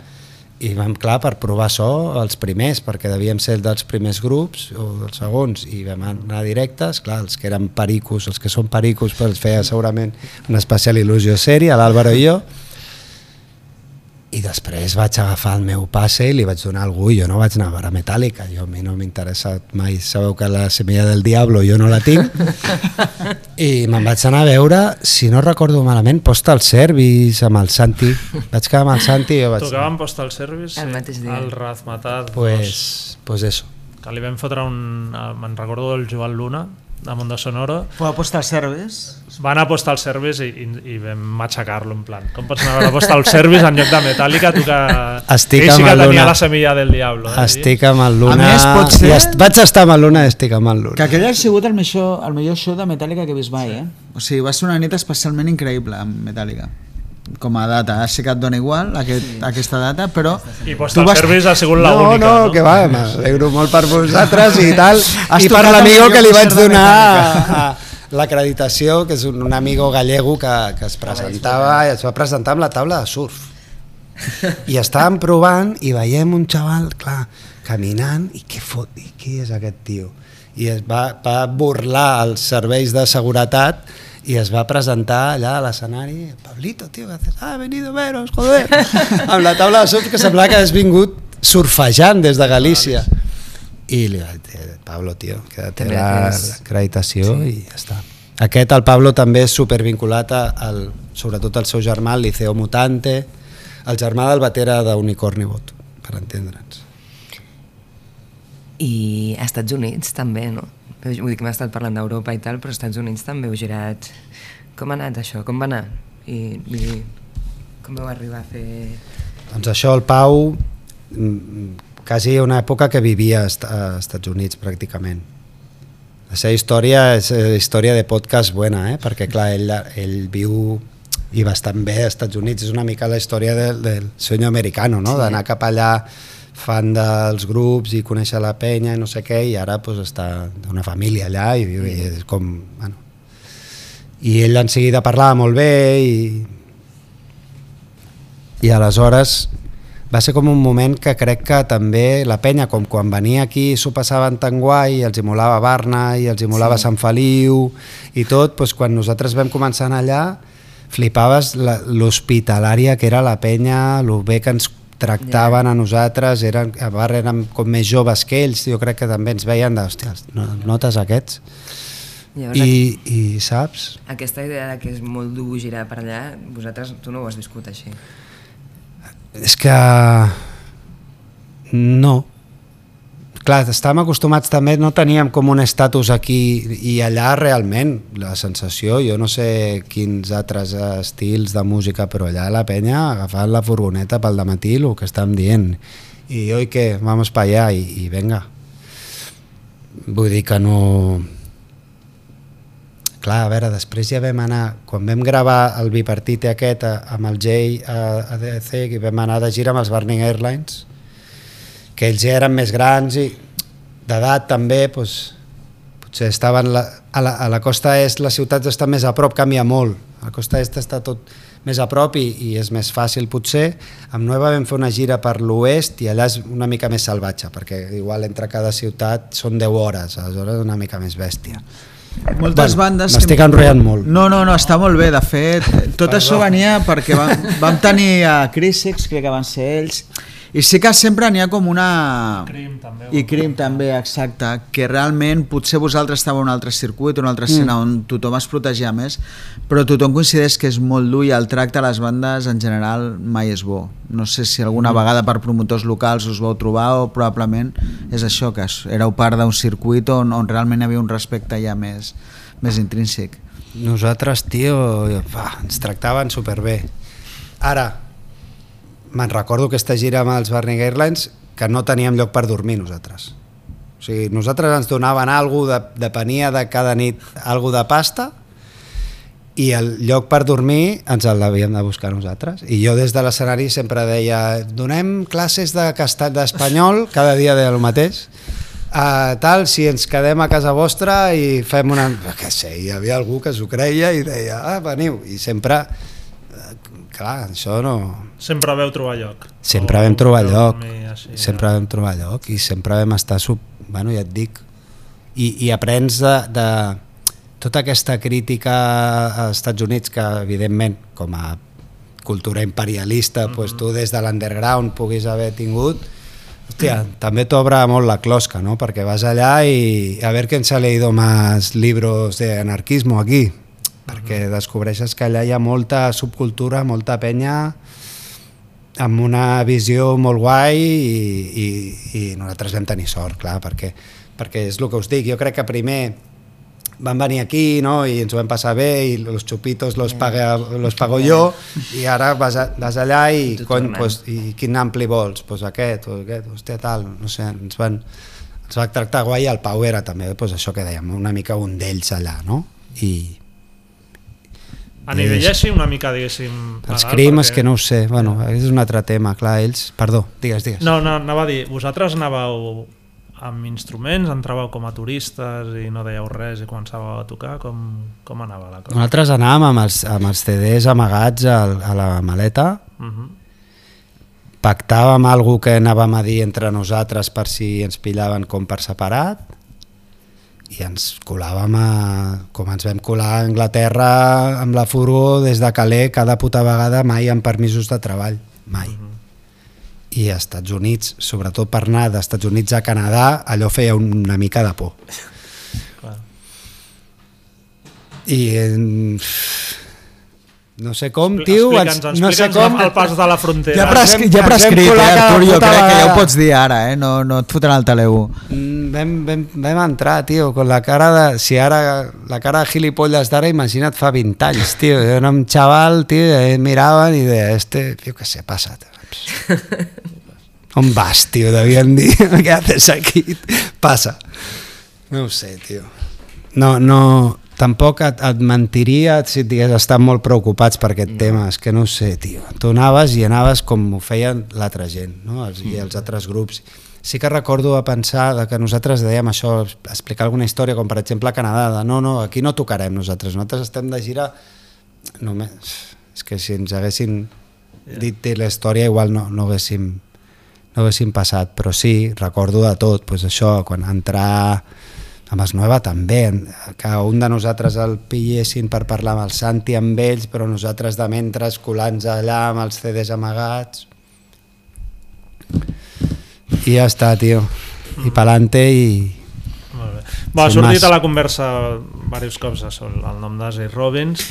i vam, clar, per provar so els primers, perquè devíem ser dels primers grups o dels segons, i vam anar directes, clar, els que eren pericos, els que són pericos, però els feia segurament una especial il·lusió sèria, l'Àlvaro i jo, i després vaig agafar el meu passe i li vaig donar a algú. I jo no vaig anar a veure Metallica, jo a mi no m'ha interessat mai, sabeu que la semilla del diablo jo no la tinc. I me'n vaig anar a veure, si no recordo malament, Postal Service amb el Santi, vaig quedar amb el Santi i jo vaig... Tocàvem Postal Service El mateix dia. al Razmataz Pues, pues eso. que li vam fotre un... eh, Me'n recordo del Joan Luna, de Mundo Sonoro, Fue apostar al service. van a Postal Service i, i, i vam matxacar-lo en plan com pots anar a veure Postal Service en lloc de Metallica tu que... Estic ell sí amb que el tenia Luna. la semilla del diablo eh, Estic amb el Luna... A més, pot ser- I est vaig estar amb el Luna i estic amb el Luna. Que aquell ha sigut el millor, el millor show de Metallica que he vist mai, eh? O sigui, va ser una nit especialment increïble amb Metallica. Com a data, sí que et dona igual aquest, aquesta data, però... i Postal Tu vas- Service ha sigut la no, única no, que va, m'alegro molt per vosaltres i tal. Has I per l'amigo que li vaig donar Metallica. a, a l'acreditació, que és un, un amigo gallego que, que es presentava i es va presentar amb la taula de surf. I estàvem provant i veiem un xaval, clar, caminant i què fot, i qui és aquest tio? I es va, va burlar els serveis de seguretat i es va presentar allà a l'escenari Pablito, tio, que haces? Ah, venido a veros, joder amb la taula de surf que semblava que hagués vingut surfejant des de Galícia i li vaig dir, Pablo, tio, queda't acreditació sí. i ja està. Aquest, el Pablo, també és supervinculat a, al, sobretot al seu germà, el Liceo Mutante, el germà del batera d'Unicorni Bot, per entendre'ns. I a Estats Units també, no? Vull dir que m'ha estat parlant d'Europa i tal, però als Estats Units també heu girat... Com ha anat això? Com va anar? I vull dir, com vau arribar a fer... Doncs això, el Pau, mm, quasi una època que vivia a Est- a Estats Units pràcticament. La seva història és eh, història de podcast buena, eh? perquè clar, ell, ell viu i bastant bé als Estats Units, és una mica la història del, del senyor americano, no? Sí. d'anar cap allà fan dels grups i conèixer la penya i no sé què, i ara pues, està d'una família allà i i és com... Bueno, i ell en seguida parlava molt bé i, i aleshores va ser com un moment que crec que també la penya, com quan venia aquí s'ho passaven tan guai, els hi molava Barna i els hi molava sí. Sant Feliu i tot, doncs quan nosaltres vam començar allà flipaves l'hospitalària que era la penya, el bé que ens tractaven a nosaltres, eren, a Barra érem com més joves que ells, jo crec que també ens veien de, hòstia, no, notes aquests? Llavors, I, I saps? aquesta idea de que és molt dur girar per allà, vosaltres, tu no ho has viscut així. És que... No. Clar, estàvem acostumats també, no teníem com un estatus aquí i allà realment, la sensació, jo no sé quins altres estils de música, però allà la penya agafant la furgoneta pel matí el que estàvem dient. I oi que, vamos pa allà i, i venga. Vull dir que no... Clar, a veure, després ja vam anar, quan vam gravar el bipartit aquest a, amb el Jay a, a DC, que vam anar de gira amb els Burning Airlines, que ells ja eren més grans i d'edat també, doncs, potser estaven la, a, la, a la costa est, les ciutats estan més a prop, canvia molt. A la costa est està tot més a prop i, i és més fàcil potser. Amb Nueva vam fer una gira per l'oest i allà és una mica més salvatge, perquè igual entre cada ciutat són 10 hores, aleshores una mica més bèstia. Moltes Bueno, bandes... m'estic enrotllant molt. No, no, no, està molt bé, de fet. Tot això venia perquè vam, vam tenir a Crisex, crec que van ser ells, i sí que sempre n'hi ha com una... Crim, també. I Crim també, exacte, que realment potser vosaltres estàveu en un altre circuit, una altra escena mm. on tothom es protegia més, però tothom coincideix que és molt dur i el tracte a les bandes en general mai és bo. No sé si alguna mm. vegada per promotors locals us vau trobar o probablement és això, que éreu part d'un circuit on, on realment hi havia un respecte ja més, més intrínsec. Nosaltres, tio, va, ens tractaven superbé. Ara, me'n recordo aquesta gira amb els Burning Airlines que no teníem lloc per dormir nosaltres. O sigui, nosaltres ens donaven alguna de, depenia de cada nit alguna de pasta i el lloc per dormir ens l'havíem de buscar nosaltres. I jo des de l'escenari sempre deia donem classes de castell d'espanyol, cada dia deia el mateix, uh, tal, si ens quedem a casa vostra i fem una... Què sé, hi havia algú que s'ho creia i deia, ah, veniu, i sempre... Clar, això no... Sempre veu trobar lloc. Sempre O vam trobar lloc, així, sempre vam trobar lloc i sempre vam estar, sub... bueno, ja et dic, i, i aprens de, de tota aquesta crítica als Estats Units que evidentment com a cultura imperialista, mm -hmm. pues, tu des de l'underground puguis haver tingut, hòstia, mm. també t'obre molt la closca, no? perquè vas allà i a veure quién se ha leído más libros de anarquismo aquí, perquè descobreixes que allà hi ha molta subcultura, molta penya amb una visió molt guai i, i, i nosaltres vam tenir sort, clar, perquè, perquè és el que us dic, jo crec que primer van venir aquí no? i ens ho vam passar bé i els xupitos los, paga, los pago jo i ara vas, a, vas allà i, cony, pues, i quin ampli vols? Pues aquest, o aquest, hòstia, tal, no sé, ens van, ens va tractar guai i el Pau era també pues, això que dèiem, una mica un d'ells allà, no? I, a nivell així una mica, diguéssim... Els crims, perquè... que no ho sé, bueno, és un altre tema, clar, ells... Perdó, digues, digues. No, no, anava a dir, vosaltres anàveu amb instruments, entràveu com a turistes i no dèieu res i començàveu a tocar, com, com anava la cosa? Nosaltres anàvem amb els, amb els CDs amagats a, a la maleta, uh -huh. pactàvem algú que anàvem a dir entre nosaltres per si ens pillaven com per separat i ens colàvem a, com ens vam colar a Anglaterra amb la furgo des de Calais cada puta vegada mai amb permisos de treball, mai. Uh -huh i als Estats Units, sobretot per anar dels Estats Units a Canadà, allò feia una mica de por. I no sé com, tio, ens, no sé com el pas de la frontera. Ja, pres, ja prescrit, eh, Artur, jo crec que ja ho pots dir ara, eh? no, no et fotran el teleu. Mm, vam, vam, vam entrar, tio, con la cara de... Si ara la cara de gilipolles d'ara, imagina't fa 20 anys, tio. Jo era un xaval, tio, i miraven i deia, este, jo què sé, passa't. On vas, tio? Devien dir, què haces aquí? Passa. No ho sé, tio. No, no, tampoc et, et mentiria si et digués estar molt preocupats per aquest no. tema, és que no ho sé, tio. Tu anaves i anaves com ho feien l'altra gent, no? Els, mm. i els altres grups. Sí que recordo a pensar que nosaltres dèiem això, explicar alguna història, com per exemple a Canadà, de no, no, aquí no tocarem nosaltres, nosaltres estem de gira només... És que si ens haguessin dit, dit la història igual no, no, haguéssim, no haguéssim passat, però sí, recordo de tot, pues això, quan entrar amb els Nueva també, que un de nosaltres el pillessin per parlar amb el Santi amb ells, però nosaltres de mentre colants allà amb els CDs amagats. I ja està, tio. I pelante i... Molt bé. Va, ha sortit a la conversa diversos cops el nom d'Asey Robbins,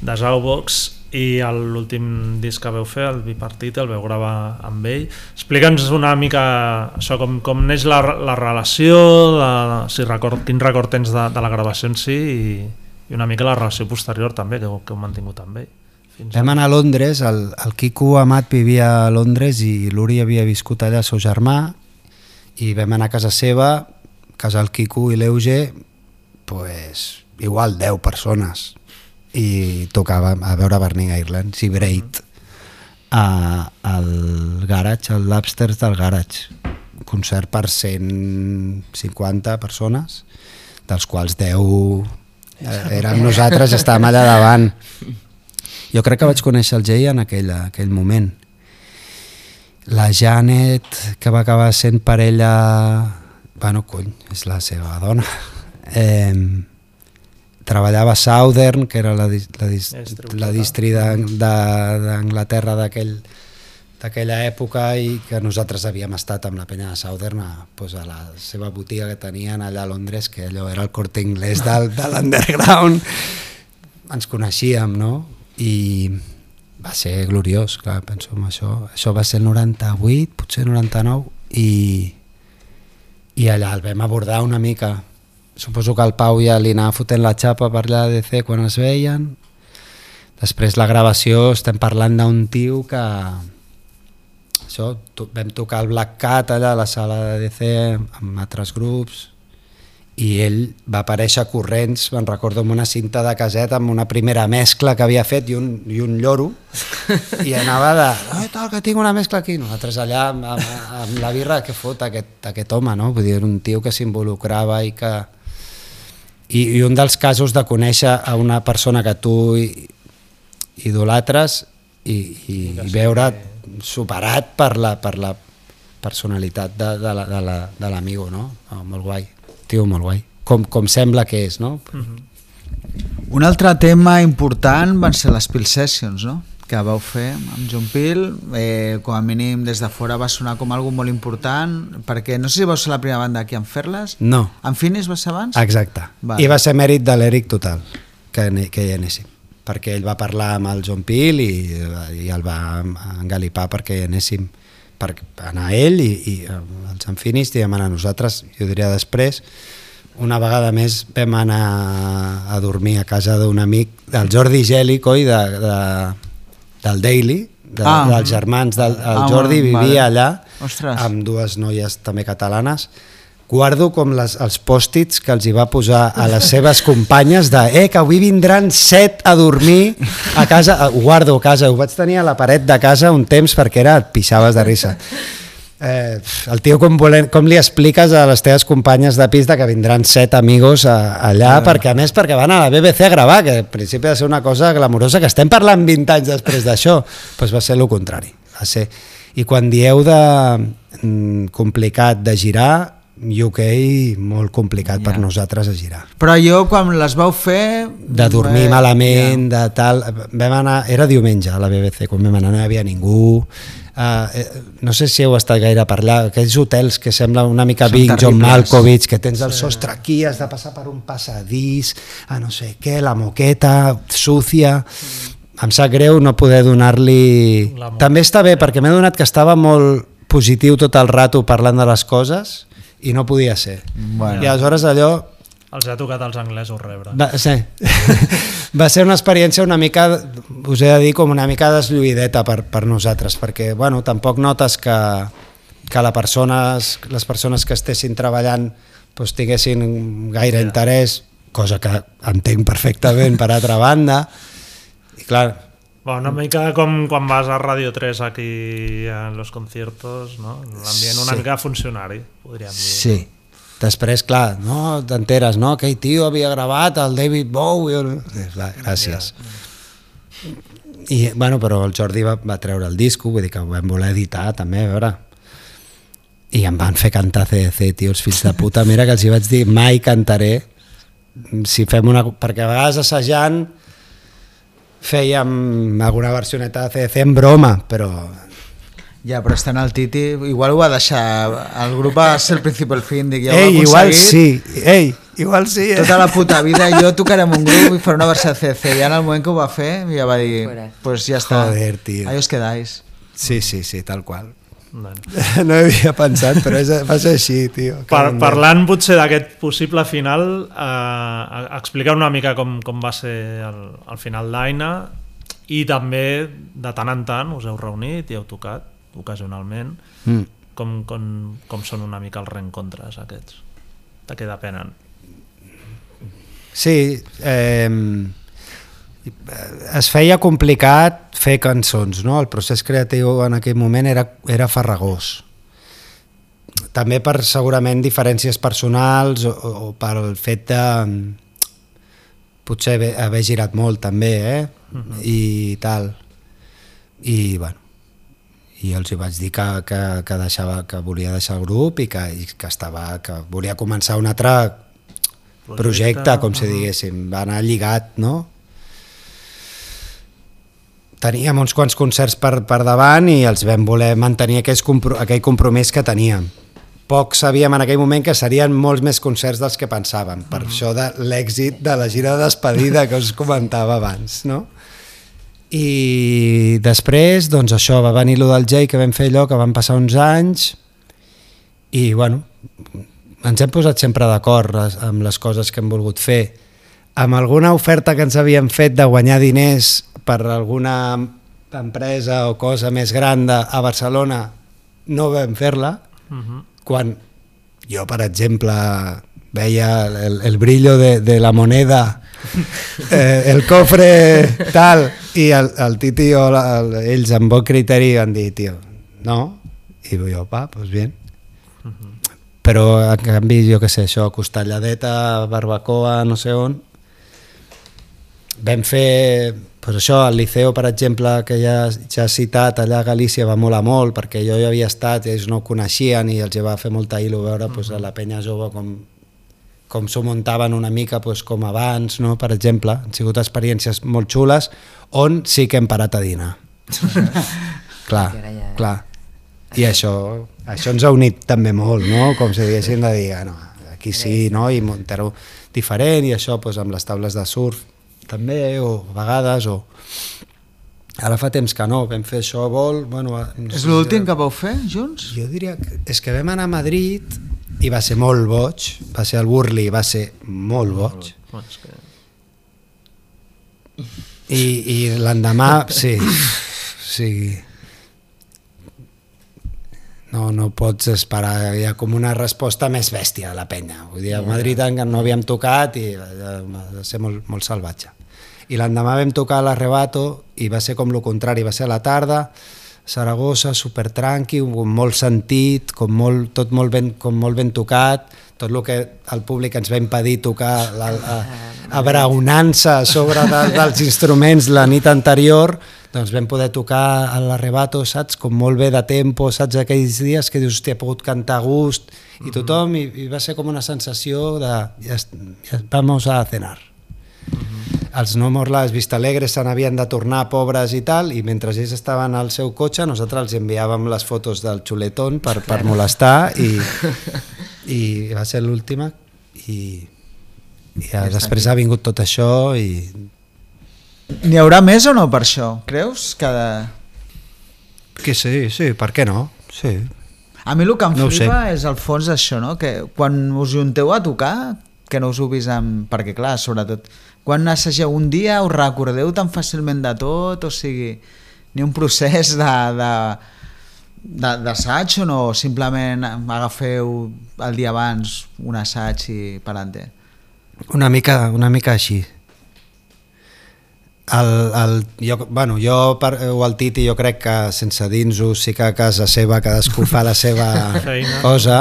de Zaubox, i l'últim disc que veu fer, el bipartit, el veu gravar amb ell. Explica'ns una mica això, com, com neix la, la relació, de, si record, quin record tens de, de la gravació en si i, i una mica la relació posterior també que, que heu mantingut amb ell. Fins Vam anar a Londres, el, el Quico Amat vivia a Londres i l'Uri havia viscut allà el seu germà i vam anar a casa seva, casa el Quico i l'Euge, pues, igual 10 persones i tocava a veure Burning Islands i Braid a, al Garage, al Labsters del Garage. Concert per 150 persones dels quals 10 eh, érem nosaltres estàvem allà davant. Jo crec que vaig conèixer el Jay en aquell, aquell moment. La Janet que va acabar sent parella bueno, cony, és la seva dona. Eh, treballava a Southern, que era la, la, la distri d'Anglaterra d'aquell d'aquella època i que nosaltres havíem estat amb la penya de Southern a, pues, a la seva botiga que tenien allà a Londres, que allò era el corte inglès del, de l'underground. Ens coneixíem, no? I va ser gloriós, clar, penso en això. Això va ser el 98, potser 99, i, i allà el vam abordar una mica suposo que el Pau ja li anava fotent la xapa per allà de DC quan es veien. Després la gravació estem parlant d'un tio que això, to, vam tocar el Black Cat allà a la sala de DC amb altres grups i ell va aparèixer corrents, me'n recordo amb una cinta de caset amb una primera mescla que havia fet i un, i un lloro i anava de, oh, tal, que tinc una mescla aquí nosaltres allà amb, amb, amb la birra que fot aquest, aquest home no? Vull dir, un tio que s'involucrava i que i, i un dels casos de conèixer a una persona que tu idolatres i, i, i veure superat per la, per la personalitat de, de l'amigo, no? Oh, molt guai, tio, molt guai. Com, com sembla que és, no? Mm -hmm. Un altre tema important van ser les Pill Sessions, no? Que vau fer amb John Peel, eh, com a mínim des de fora va sonar com algo molt important, perquè no sé si vau ser la primera banda aquí en fer-les. No. En Finis va ser abans? Exacte. Vale. I va ser mèrit de l'Eric total, que, que hi anéssim perquè ell va parlar amb el John Peel i, i el va engalipar perquè hi anéssim per anar ell i, i els Enfinis i anar nosaltres, jo diria després una vegada més vam anar a dormir a casa d'un amic del Jordi Geli, coi, de, de, del Daily de, Ah. dels germans del el Ah, Jordi vale. vivia allà Ostres. amb dues noies també catalanes guardo com les, els pòstits que els hi va posar a les seves companyes de eh, que avui vindran set a dormir a casa, ho guardo a casa, ho vaig tenir a la paret de casa un temps perquè era, et pixaves de risa eh, el tio com, volen, com li expliques a les teves companyes de pis de que vindran set amigos a, allà, perquè a més perquè van a la BBC a gravar, que en principi ha de ser una cosa glamurosa, que estem parlant 20 anys després d'això, doncs va ser el contrari va ser. i quan dieu de mm, complicat de girar UK molt complicat per Ja. nosaltres a girar Però jo quan les vau fer... de dormir eh, malament, de tal... Vam anar, era diumenge a la BBC, quan vam anar no hi havia ningú. Uh, eh, no sé si heu estat gaire per allà, aquells hotels que sembla una mica Són Big, John. Malkovich, que tens el sostre aquí, has de passar per un passadís, a no sé què, la moqueta, sucia... Em sap greu no poder donar-li... També està bé, perquè m'he donat que estava molt positiu tot el rato parlant de les coses i no podia ser. Bueno. I aleshores allò Els ha tocat als anglesos rebre. va, sí. va ser una experiència una mica, us he de dir, com una mica deslluïdeta per, per nosaltres, perquè bueno, tampoc notes que, que la persones, les persones que estessin treballant doncs, tinguessin gaire interès, cosa que entenc perfectament per altra banda, i clar, Bueno, una mica com quan vas a Radio 3 aquí en los conciertos, no? L'ambient una Sí. mica funcionari, podríem dir. Sí. Després, clar, no, t'enteres, no? Aquell tio havia gravat el David Bowie. Eh, Clar, gràcies. I, bueno, però el Jordi va, va treure el disco, vull dir que ho vam voler editar també, a veure. I em van fer cantar CDC, tio, els fills de puta. Mira que els hi vaig dir, mai cantaré. Si fem una... Perquè a vegades assajant fèiem alguna versioneta de CDC en broma, però Ja, però estant al Titi, igual ho va deixar... El grup va ser el principal fin, dic, ja Ei, igual sí, ei, igual sí, eh? Tota la puta vida jo tocaré amb un grup i faré una versió de CC. I en el moment que ho va fer, ja va dir, Fuera. pues ja està. Joder, tio. Ahí os quedáis. Sí, sí, sí, tal qual. Bueno. No hi havia pensat, però és, va ser així, tio. Per, Que- parlant potser d'aquest possible final, eh, explicar una mica com, com va ser el, el final d'Aina i també de tant en tant us heu reunit i heu tocat ocasionalment Mm. com, com, com són una mica els reencontres aquests de què depenen Sí, eh, es feia complicat fer cançons, no? El procés creatiu en aquell moment era, era farragós. També per segurament diferències personals o, o pel fet de potser haver, haver girat molt també, eh? I tal. I, bueno, i els hi vaig dir que, que, que, deixava, que volia deixar el grup i que, i que, estava, que volia començar un altre projecte, projecte com si diguéssim, va anar lligat, no? Teníem uns quants concerts per, per davant i els vam voler mantenir aquell, compro aquell compromís que teníem. Poc sabíem en aquell moment que serien molts més concerts dels que pensàvem, per això de l'èxit de la gira de despedida que us comentava abans, no? I després, doncs això, va venir lo del Jay, que vam fer allò, que van passar uns anys, i bueno, ens hem posat sempre d'acord amb les coses que hem volgut fer. Amb alguna oferta que ens havíem fet de guanyar diners per alguna empresa o cosa més gran de, a Barcelona, no vam fer-la, uh -huh. quan jo, per exemple, veia el, el brillo de, de la moneda, eh, el cofre tal, i el, el Titi o la, el, ells amb bon criteri van dir, tio, no, i jo, va, doncs bien. Però, en canvi, jo què sé, això, costelladeta, barbacoa, no sé on, vam fer pues això, al Liceu, per exemple, que ja, ja citat, allà a Galícia va molar molt, perquè jo hi havia estat ells no ho coneixien i els va fer molta il·lo veure pues, a la penya jove com com s'ho muntaven una mica doncs, com abans, no? per exemple, han sigut experiències molt xules on sí que hem parat a dinar. clar, ja- clar. I això, això ens ha unit també molt, no? com si diguéssim de dir, ah, no, aquí sí, no? i muntar-ho diferent, i això doncs, amb les taules de surf també, o a vegades, o... Ara fa temps que no, vam fer això a vol... Bueno, no És l'últim que vau fer, junts? jo diria que és que vam anar a Madrid i va ser molt boig, va ser el Burli, va ser molt boig. I, i l'endemà, sí, sí. No, no pots esperar, hi ha com una resposta més bèstia de la penya. Vull dir, a Madrid encara no havíem tocat i va va ser molt, molt salvatge. I l'endemà vam tocar l'Arrebato i va ser com lo contrari, va ser a la tarda, Saragossa, super tranqui, molt sentit, com molt, tot molt ben, com molt ben tocat, tot el que el públic ens va impedir tocar, la, la, abraonant-se sobre de, dels instruments la nit anterior, doncs vam poder tocar a l'Arrebato, saps? Com molt bé de tempo, saps? Aquells dies que dius, hòstia, he pogut cantar a gust, i tothom, i, i va ser com una sensació de, ja, ja vamos a cenar. Els no morles Vista Alegre se n'havien de tornar pobres i tal, i mentre ells estaven al seu cotxe, nosaltres els enviàvem les fotos del xuletón per, per molestar, i, i va ser l'última, i, i ja, després ha vingut tot això, i N'hi haurà més o no per això? Creus? que de... que sí, sí, per què no? Sí. A mi el que em No flipa és al fons això, no? Que quan us junteu a tocar, que no us ho amb... Perquè clar, sobretot, quan assageu un dia us recordeu tan fàcilment de tot, o sigui, ni un procés de... de de- d'assaig o no? Simplement agafeu el dia abans un assaig i per endavant. Una mica, una mica així. El, el, jo, bueno, jo per, o el Titi jo crec que sense dins-ho sí que a casa seva cadascú fa la seva Feina. cosa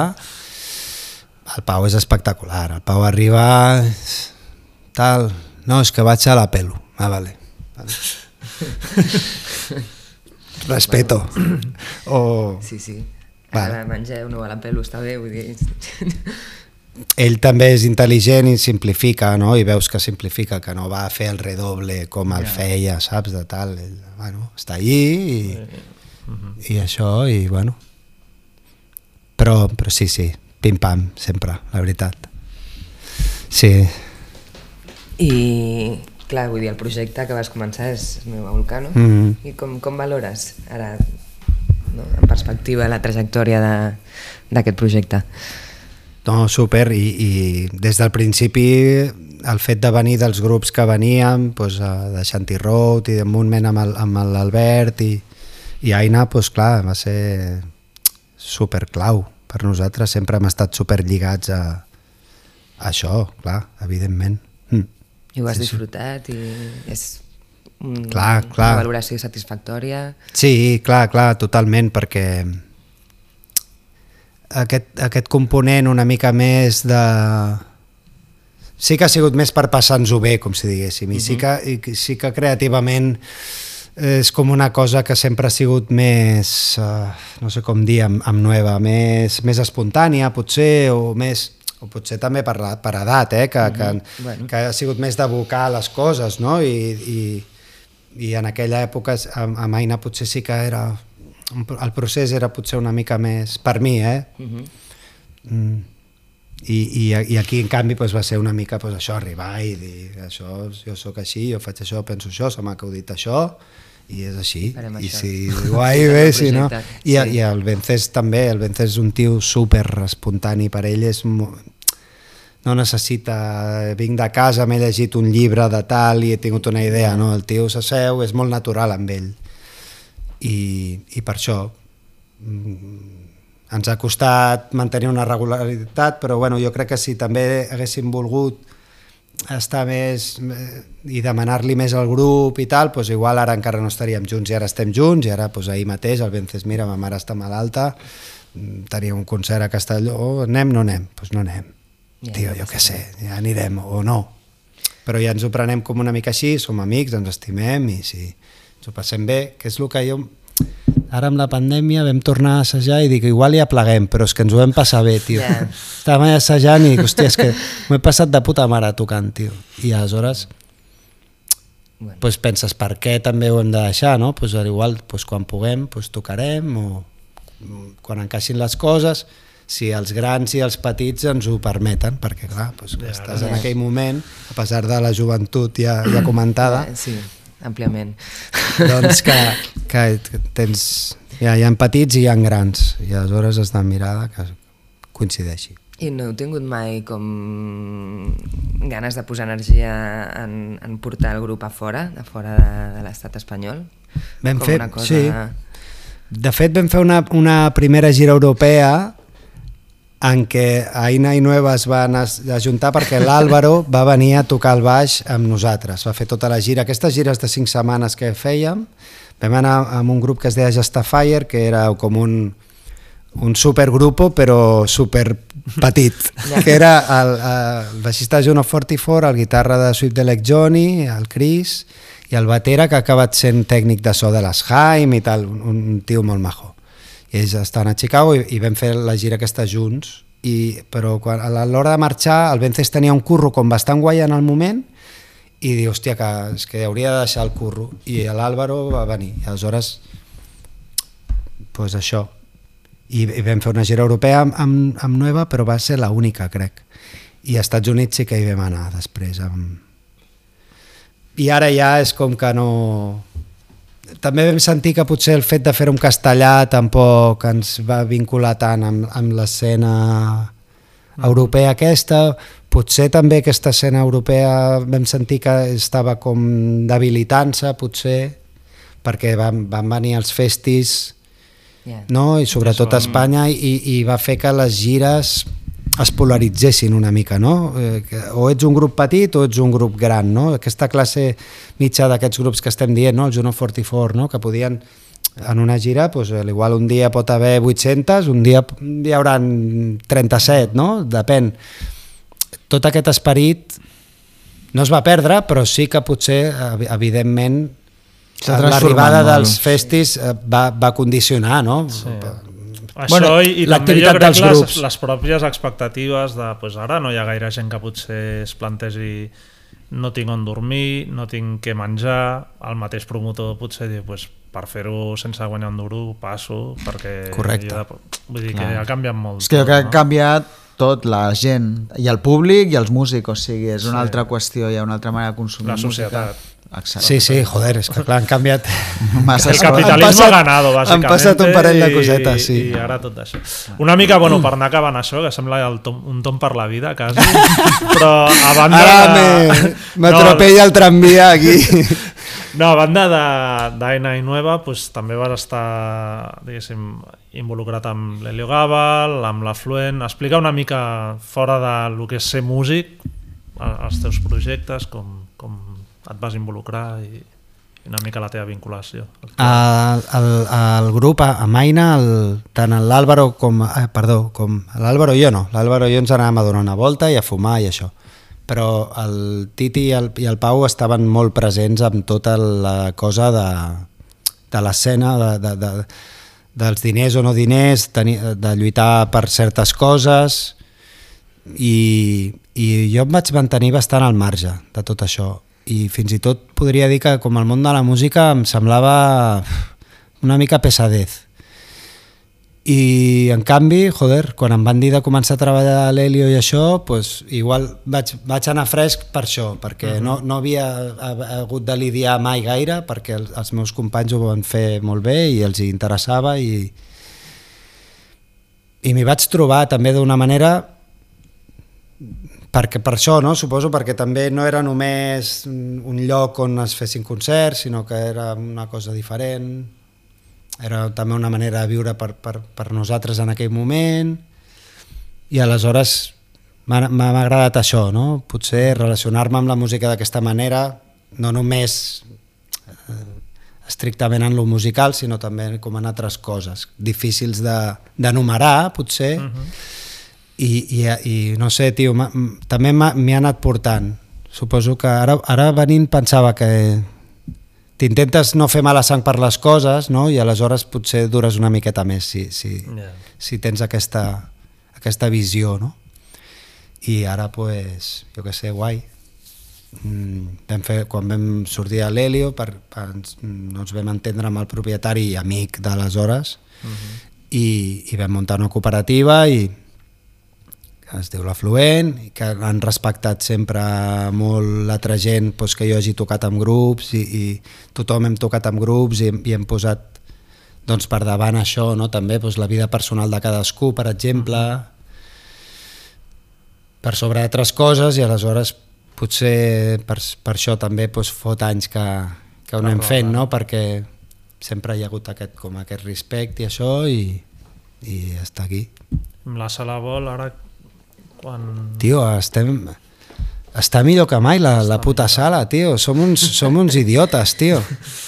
el Pau és espectacular el Pau arriba tal, no, és que vaig a la pelo ah, vale, vale. respeto o Sí, sí. Vale. Ara mengeu, no a la pelo, està bé, vull dir... ell també és intel·ligent i simplifica, no? I veus que simplifica, que no va a fer el redoble com el feia, saps, de tal. Ell, bueno, està allí i, i això, i bueno... Però, però sí, sí, pim-pam, sempre, la veritat. Sí, I, clar, vull dir, el projecte que vas començar és Meva Volcano. Mhm. I com, com valores ara, no, en perspectiva, la trajectòria d'aquest projecte? no, super, i, i des del principi el fet de venir dels grups que veníem, doncs, de Shanty Road i de Montment amb l'Albert i, i Aina, doncs clar, va ser super clau per nosaltres, sempre hem estat super lligats a, a això, clar, evidentment. I ho has Sí, sí. disfrutat i és un, Clar, clar. una valoració satisfactòria. Sí, clar, clar, totalment, perquè aquest, aquest component una mica més de... Sí que ha sigut més per passar-nos-ho bé, com si diguéssim, i, sí, que, i sí que creativament és com una cosa que sempre ha sigut més, uh, no sé com dir, amb, amb Nueva, més, més espontània, potser, o més o potser també per, la- per edat, eh? que, que, Bueno. que ha sigut més d'abocar les coses, no? I, i, i en aquella època amb, amb Aina potser sí que era el procés era potser una mica més per mi, eh? mm. I, i, i aquí en canvi doncs, va ser una mica doncs, això, arribar i dir això, jo sóc així, jo faig això, penso això, se m'ha acudit això i és així, Farem i això. si guai bé, si no I, sí. i el Vencés també, el Vencés és un tio super espontani per ell és no necessita, vinc de casa, m'he llegit un llibre de tal i he tingut una idea, no? El tio s'asseu, és molt natural amb ell. I, i per això mm, ens ha costat mantenir una regularitat, però bueno, jo crec que si també haguéssim volgut estar més eh, i demanar-li més al grup i tal, doncs igual ara encara no estaríem junts i ara estem junts i ara doncs ahir mateix el Vences, mira, ma mare està malalta, mm, tenia un concert a Castelló, anem, no anem? Doncs no anem. Ja, Tio, jo què sé, ja anirem o no. Però ja ens ho prenem com una mica així, som amics, ens estimem i si ens ho passem bé, que és el que jo... Ara amb la pandèmia vam tornar a assajar i dic, igual ja pleguem, però és que ens ho vam passar bé, tio. Ja. Estàvem allà assajant i dic, hòstia, és que m'he passat de puta mare tocant, tio. I aleshores Bueno. pues penses per què també ho hem de deixar, no? Pues al igual pues quan puguem pues tocarem o quan encaixin les coses, si els grans i els petits ens ho permeten, perquè clar, pues, Ja, estàs ja. en aquell moment, a pesar de la joventut ja, ja comentada, Eh, Sí, àmpliament. doncs que, que tens, ja hi ha petits i hi ha grans, i aleshores has de mirar que coincideixi. I no heu tingut mai com ganes de posar energia en, en portar el grup a fora, de fora de, de l'estat espanyol? Vam com fer, una cosa... sí. De fet, vam fer una, una primera gira europea en què Aina i Nueva es van ajuntar perquè l'Àlvaro va venir a tocar el baix amb nosaltres. Va fer tota la gira. Aquestes gires de cinc setmanes que fèiem, vam anar amb un grup que es deia Justifier, que era com un, un supergrupo però super petit, Ja. que era el, el baixista Juno Fortifor, el guitarra de Sweet Delec Johnny, el Chris, i el batera que ha acabat sent tècnic de so de l'Esheim i tal, un, un tio molt majo. Ells estan a Chicago i, i vam fer la gira aquesta junts, i, però quan, a l'hora de marxar el Vences tenia un curro com bastant guai en el moment i diu, hòstia, que, és que hauria de deixar el curro. I l'Àlvaro va venir. I aleshores, pues això. I, I vam fer una gira europea amb, amb, amb Nueva, però va ser la única, crec. I als Estats Units sí que hi vam anar després. Amb... I ara ja és com que no... També vam sentir que potser el fet de fer un castellà tampoc ens va vincular tant amb, amb l'escena europea aquesta, potser també aquesta escena europea vam sentir que estava com debilitant-se, potser, perquè van, van venir els festis Ja. no? i sobretot a Espanya i, i va fer que les gires es polaritzessin una mica, no? Eh, o ets un grup petit o ets un grup gran, no? Aquesta classe mitja d'aquests grups que estem dient, no? El Juno 44, no? Que podien en una gira, pues, al igual un dia pot haver 800, un dia hi haurà 37, no? Depèn. Tot aquest esperit no es va perdre, però sí que potser, evi- evidentment, l'arribada dels festis eh, va, va condicionar, no? Sí. Això Bueno, i, i l'activitat dels les, grups. les pròpies expectatives de pues ara no hi ha gaire gent que potser es plantegi no tinc on dormir, no tinc què menjar, el mateix promotor potser diu pues, per fer-ho sense guanyar un duro passo perquè Correcte. de- vull dir Clar. que ha canviat molt És que jo tot, crec que ha canviat tot, la gent, i el públic i els músics, o sigui, és una Sí. altra qüestió, hi ha una altra manera de consumir La societat. música. Exacte. Sí, sí, joder, és que clar, han canviat... Massa el capitalisme passat- ha ganado, bàsicament. han passat un parell de cosetes, sí. I, i ara tot això. Una mica, bueno, per anar acabant això, que sembla el tom, un tom per la vida, quasi, però a banda Ara de... me- m'atropella el tramvia aquí. No, a banda d'Aina i Nueva, pues, també vas estar diguéssim, involucrat amb l'Helio Gabal, amb l'Afluent. Explica una mica fora de lo que és ser músic, els teus projectes, com et vas involucrar i, i una mica la teva vinculació. El, el, el grup, a Maina, el, tant l'Àlvaro com... Eh, perdó, com l'Àlvaro i jo no. L'Àlvaro i jo ens anàvem a donar una volta i a fumar i això. Però el Titi i el, i el Pau estaven molt presents amb tota la cosa de, de l'escena, de, de, de, dels diners o no diners, tenir, de lluitar per certes coses i, i jo em vaig mantenir bastant al marge de tot això i fins i tot podria dir que com el món de la música em semblava una mica pesadez i en canvi, joder, quan em van dir de començar a treballar a l'Helio i això, pues, igual vaig, vaig anar fresc per això, perquè uh -huh. no, no havia ha- hagut de lidiar mai gaire, perquè el, els meus companys ho van fer molt bé i els hi interessava i, i m'hi vaig trobar també d'una manera perquè per això, no? suposo, perquè també no era només un lloc on es fessin concerts, sinó que era una cosa diferent, era també una manera de viure per, per, per nosaltres en aquell moment, i aleshores m'ha agradat això, no? potser relacionar-me amb la música d'aquesta manera, no només eh, estrictament en lo musical, sinó també com en altres coses, difícils de- d'enumerar, potser, uh -huh. I, i, i no sé, tio, també m'hi ha anat portant. Suposo que ara, ara venint pensava que t'intentes no fer mala sang per les coses no? i aleshores potser dures una miqueta més si, si, Ja. si tens aquesta, aquesta visió no? i ara pues, jo que sé, guai Mm, vam fer, quan vam sortir a l'Helio per, per, no ens vam entendre amb el propietari i amic d'aleshores uh -huh. i, i vam muntar una cooperativa i que es diu l'Afluent i que han respectat sempre molt l'altra gent doncs, que jo hagi tocat amb grups i, i tothom hem tocat amb grups i, i hem posat doncs, per davant això, no? també doncs, la vida personal de cadascú, per exemple, per sobre d'altres coses i aleshores potser per, per això també doncs, fot anys que, que ho anem fent, no? perquè sempre hi ha hagut aquest, com aquest respecte i això i, i està aquí. Amb la sala vol, ara, quan... Tio, estem... Està millor que mai la, la puta sala, tio. Som uns, som uns idiotes, tio.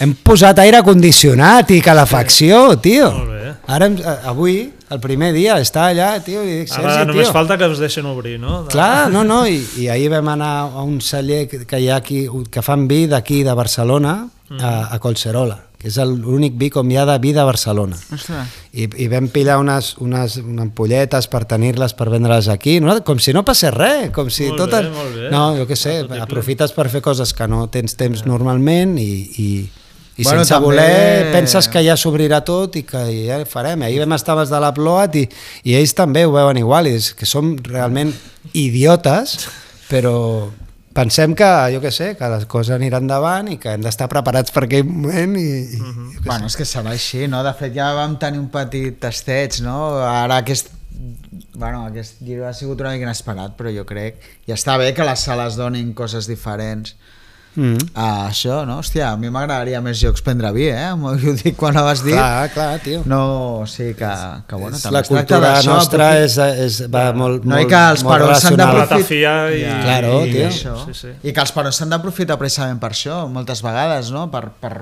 Hem posat aire condicionat i calefacció, tio. Molt bé. Ara, avui, el primer dia, està allà, tio, i dic, Ara Sergi, només tio. falta que us deixen obrir, no? De- Clar, no, no, i, i ahir vam anar a un celler que, que hi ha aquí, que fan vi d'aquí de Barcelona, a, a Collserola, que és el- l'únic vi com hi ha de vi de Barcelona. Ostres. I, i vam pillar unes, unes, unes ampolletes per tenir-les per vendre-les aquí, no? com si no passés res, com si Molt totes... bé, molt bé. No, jo què sé, Autotiple. aprofites per fer coses que no tens temps normalment i, i, i Bueno, sense també- voler penses que ja s'obrirà tot i que ja farem. Ahir vam estar de la Ploat i, i ells també ho veuen igual, i és que som realment idiotes, però pensem que, jo què sé, que les coses aniran endavant i que hem d'estar preparats per aquell moment i, i Mhm. jo què Bueno, és que serà així, no? De fet, ja vam tenir un petit tasteig, no? Ara aquest... Bueno, aquest giro ha sigut una mica inesperat, però jo crec... I està bé que les sales donin coses diferents. Mm. a això, no? Hòstia, a mi m'agradaria més jocs prendre vi, eh? Ho dic quan ho vas dir. Clar, clar, tio. No, sí que, que bueno, És també la es tracta cultura nostra és, és, va molt, No, i molt, que els molt perons s'han relacionada. d'aprofitar... I- Claro, i, tio. això. Sí, sí. I que els perons s'han d'aprofitar precisament per això, moltes vegades, no? Per, per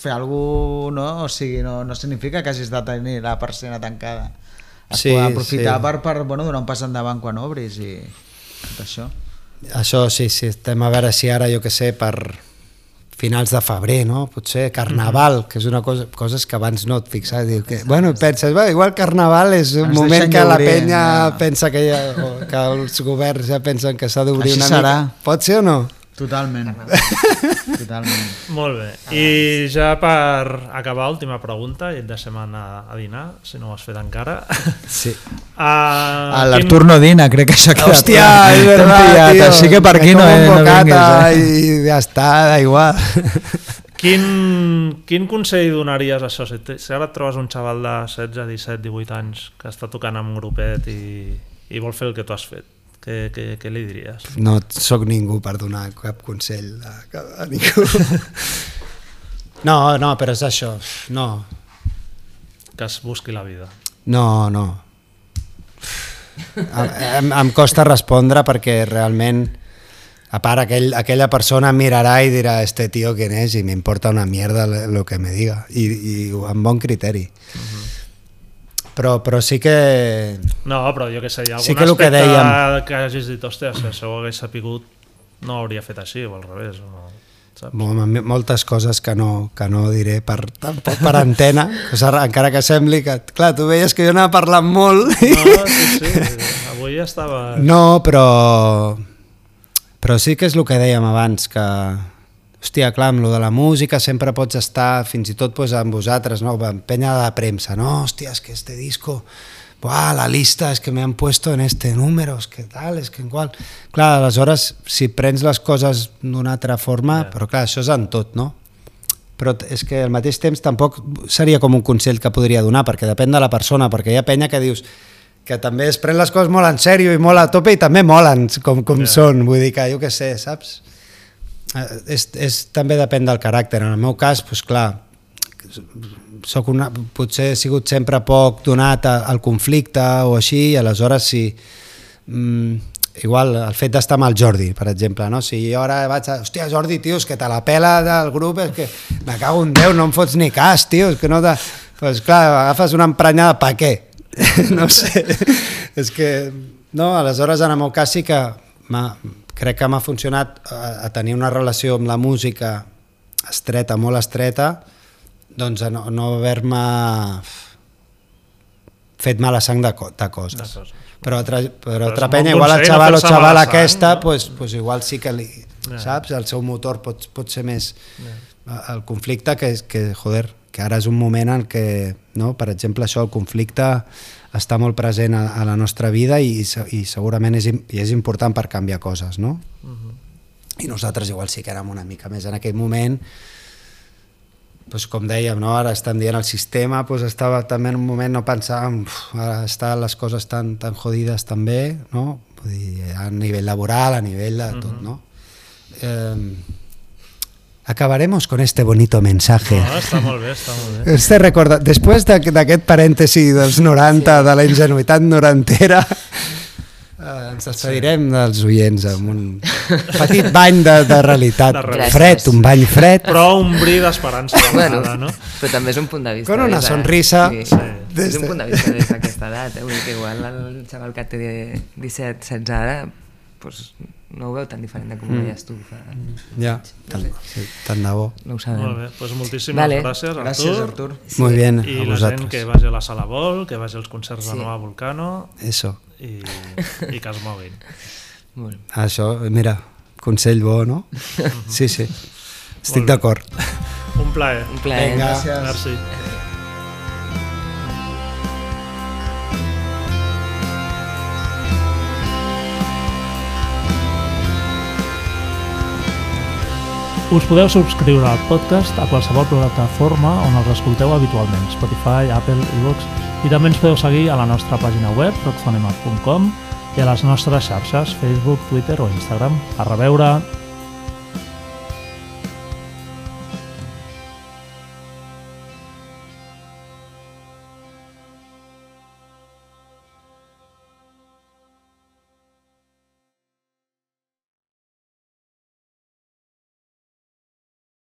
fer alguna no? O sigui, no, no significa que hagis de tenir la persiana tancada. Es Sí, pot aprofitar sí. per, per bueno, donar un pas endavant quan obris i tot això. Això sí, sí, estem a veure si ara, jo que sé, per finals de febrer, no? Potser carnaval, que és una cosa, coses que abans no et fixaves. Diu que, bueno, penses, bueno, igual carnaval és un Ens moment que la penya ja. pensa que, ja, que els governs ja pensen que s'ha d'obrir una serà. mica. Pot ser o no? Totalment. Totalment. Molt bé. I ja per acabar, última pregunta, i et deixem anar a dinar, si no ho has fet encara. Sí. Uh, L'Artur no dina, crec que això ha quedat Hòstia, és verdad, pillat, tio. Així que per aquí no, eh, no vinguis, eh? i ja està, da igual. Quin, quin consell donaries a això? Si, te- si ara et trobes un xaval de 16, 17, 18 anys que està tocant amb un grupet i, i vol fer el que tu has fet, què, què, què li diries? No sóc ningú per donar cap consell a, a ningú. No, no, però és això. No, Que es busqui la vida. no, no. Em, em costa respondre perquè realment a part aquell, aquella persona mirarà i dirà este tio quién és i m'importa una mierda lo que me diga i, i amb bon criteri però, però sí que No, però jo què sé, hi ha algun Sí que el que aspecte dèiem. que hagis dit, hòstia, si això ho hagués sapigut no hauria fet així, o al revés. O, saps? Mo- mo- moltes coses que no, que no diré per, tampoc per antena, encara que sembli que, clar, tu veies que jo anava parlant molt. No, sí, sí, avui ja estava... No, però, però sí que és el que dèiem abans, que, hòstia, clar, amb lo de la música sempre pots estar, fins i tot pues, amb vosaltres, no? amb penya de premsa, no, hòstia, és que este disco, buah, la lista es que me han puesto en este número, es que tal, es que en qual... Clar, aleshores, si prens les coses d'una altra forma, Ja. però clar, això és en tot, no? però és que al mateix temps tampoc seria com un consell que podria donar, perquè depèn de la persona, perquè hi ha penya que dius que també es pren les coses molt en sèrio i molt a tope i també molen com, com Ja. són, vull dir que jo què sé, saps? Eh, És, és, també depèn del caràcter, en el meu cas, doncs clar, soc una, potser he sigut sempre poc donat a, al conflicte o així, i aleshores si mm, igual el fet d'estar amb el Jordi, per exemple, no? si jo ara vaig a, hòstia Jordi, tio, és que te la pela del grup, és que me cago en Déu, no em fots ni cas, tio, és que no te... Pues clar, agafes una emprenyada, pa què? no sé, és que, no, aleshores en el meu cas sí que crec que m'ha funcionat a, a tenir una relació amb la música estreta, molt estreta, doncs a no, no haver-me fet mala sang de, co de coses. De coses. Però altra, però Però altra penya, igual el xaval o xaval sang, aquesta, no? pues, pues igual sí que li, Ja. saps? El seu motor pot, pot ser més... El conflicte que, que, joder, que ara és un moment en què, no? per exemple, això, el conflicte està molt present a, a la nostra vida i, i segurament és, i és important per canviar coses, no? I nosaltres igual sí que érem una mica més en aquell moment, doncs com dèiem, no? ara estem dient el sistema, doncs estava també en un moment no pensàvem, uf, ara estan les coses tan, tan jodides també, no? Vull dir, a nivell laboral, a nivell de tot, no? Eh, acabaremos con este bonito mensaje. No, està molt bé, està molt bé. Este recorda... Després d'aqu- d'aquest parèntesi dels 90, de la ingenuïtat norantera, eh, ens despedirem dels oients amb un petit bany de, de realitat. De realitat. Fred, un bany fred. Però un bri d'esperança Bueno, vegada, no? però també és un punt de vista. Con una sonrisa. Sí. Sí. És Des un de- punt de vista des d'aquesta edat. Eh? Vull dir que igual el xaval que té 17, 16 ara, pues, no ho veu tan diferent de com ho veies tu. Fa... Ja, tant, sí, tant de bo. No ho sabem. Molt bé, doncs moltíssimes Vale. gràcies, Artur. Gràcies, Artur. Sí. Muy bien, I a la gent vosaltres. que vagi a la sala Vol, que vagi als concerts de Sí. Nova Volcano Eso. i, i que es moguin. Molt bé. Això, mira, consell bo, no? Sí, sí. Estic Molt bé. d'acord. Un plaer. Un plaer. Vinga. Gràcies. Merci. Us podeu subscriure al podcast a qualsevol plataforma on els escolteu habitualment, Spotify, Apple, iVoox, i també ens podeu seguir a la nostra pàgina web, rockfonema.com, i a les nostres xarxes, Facebook, Twitter o Instagram. A reveure!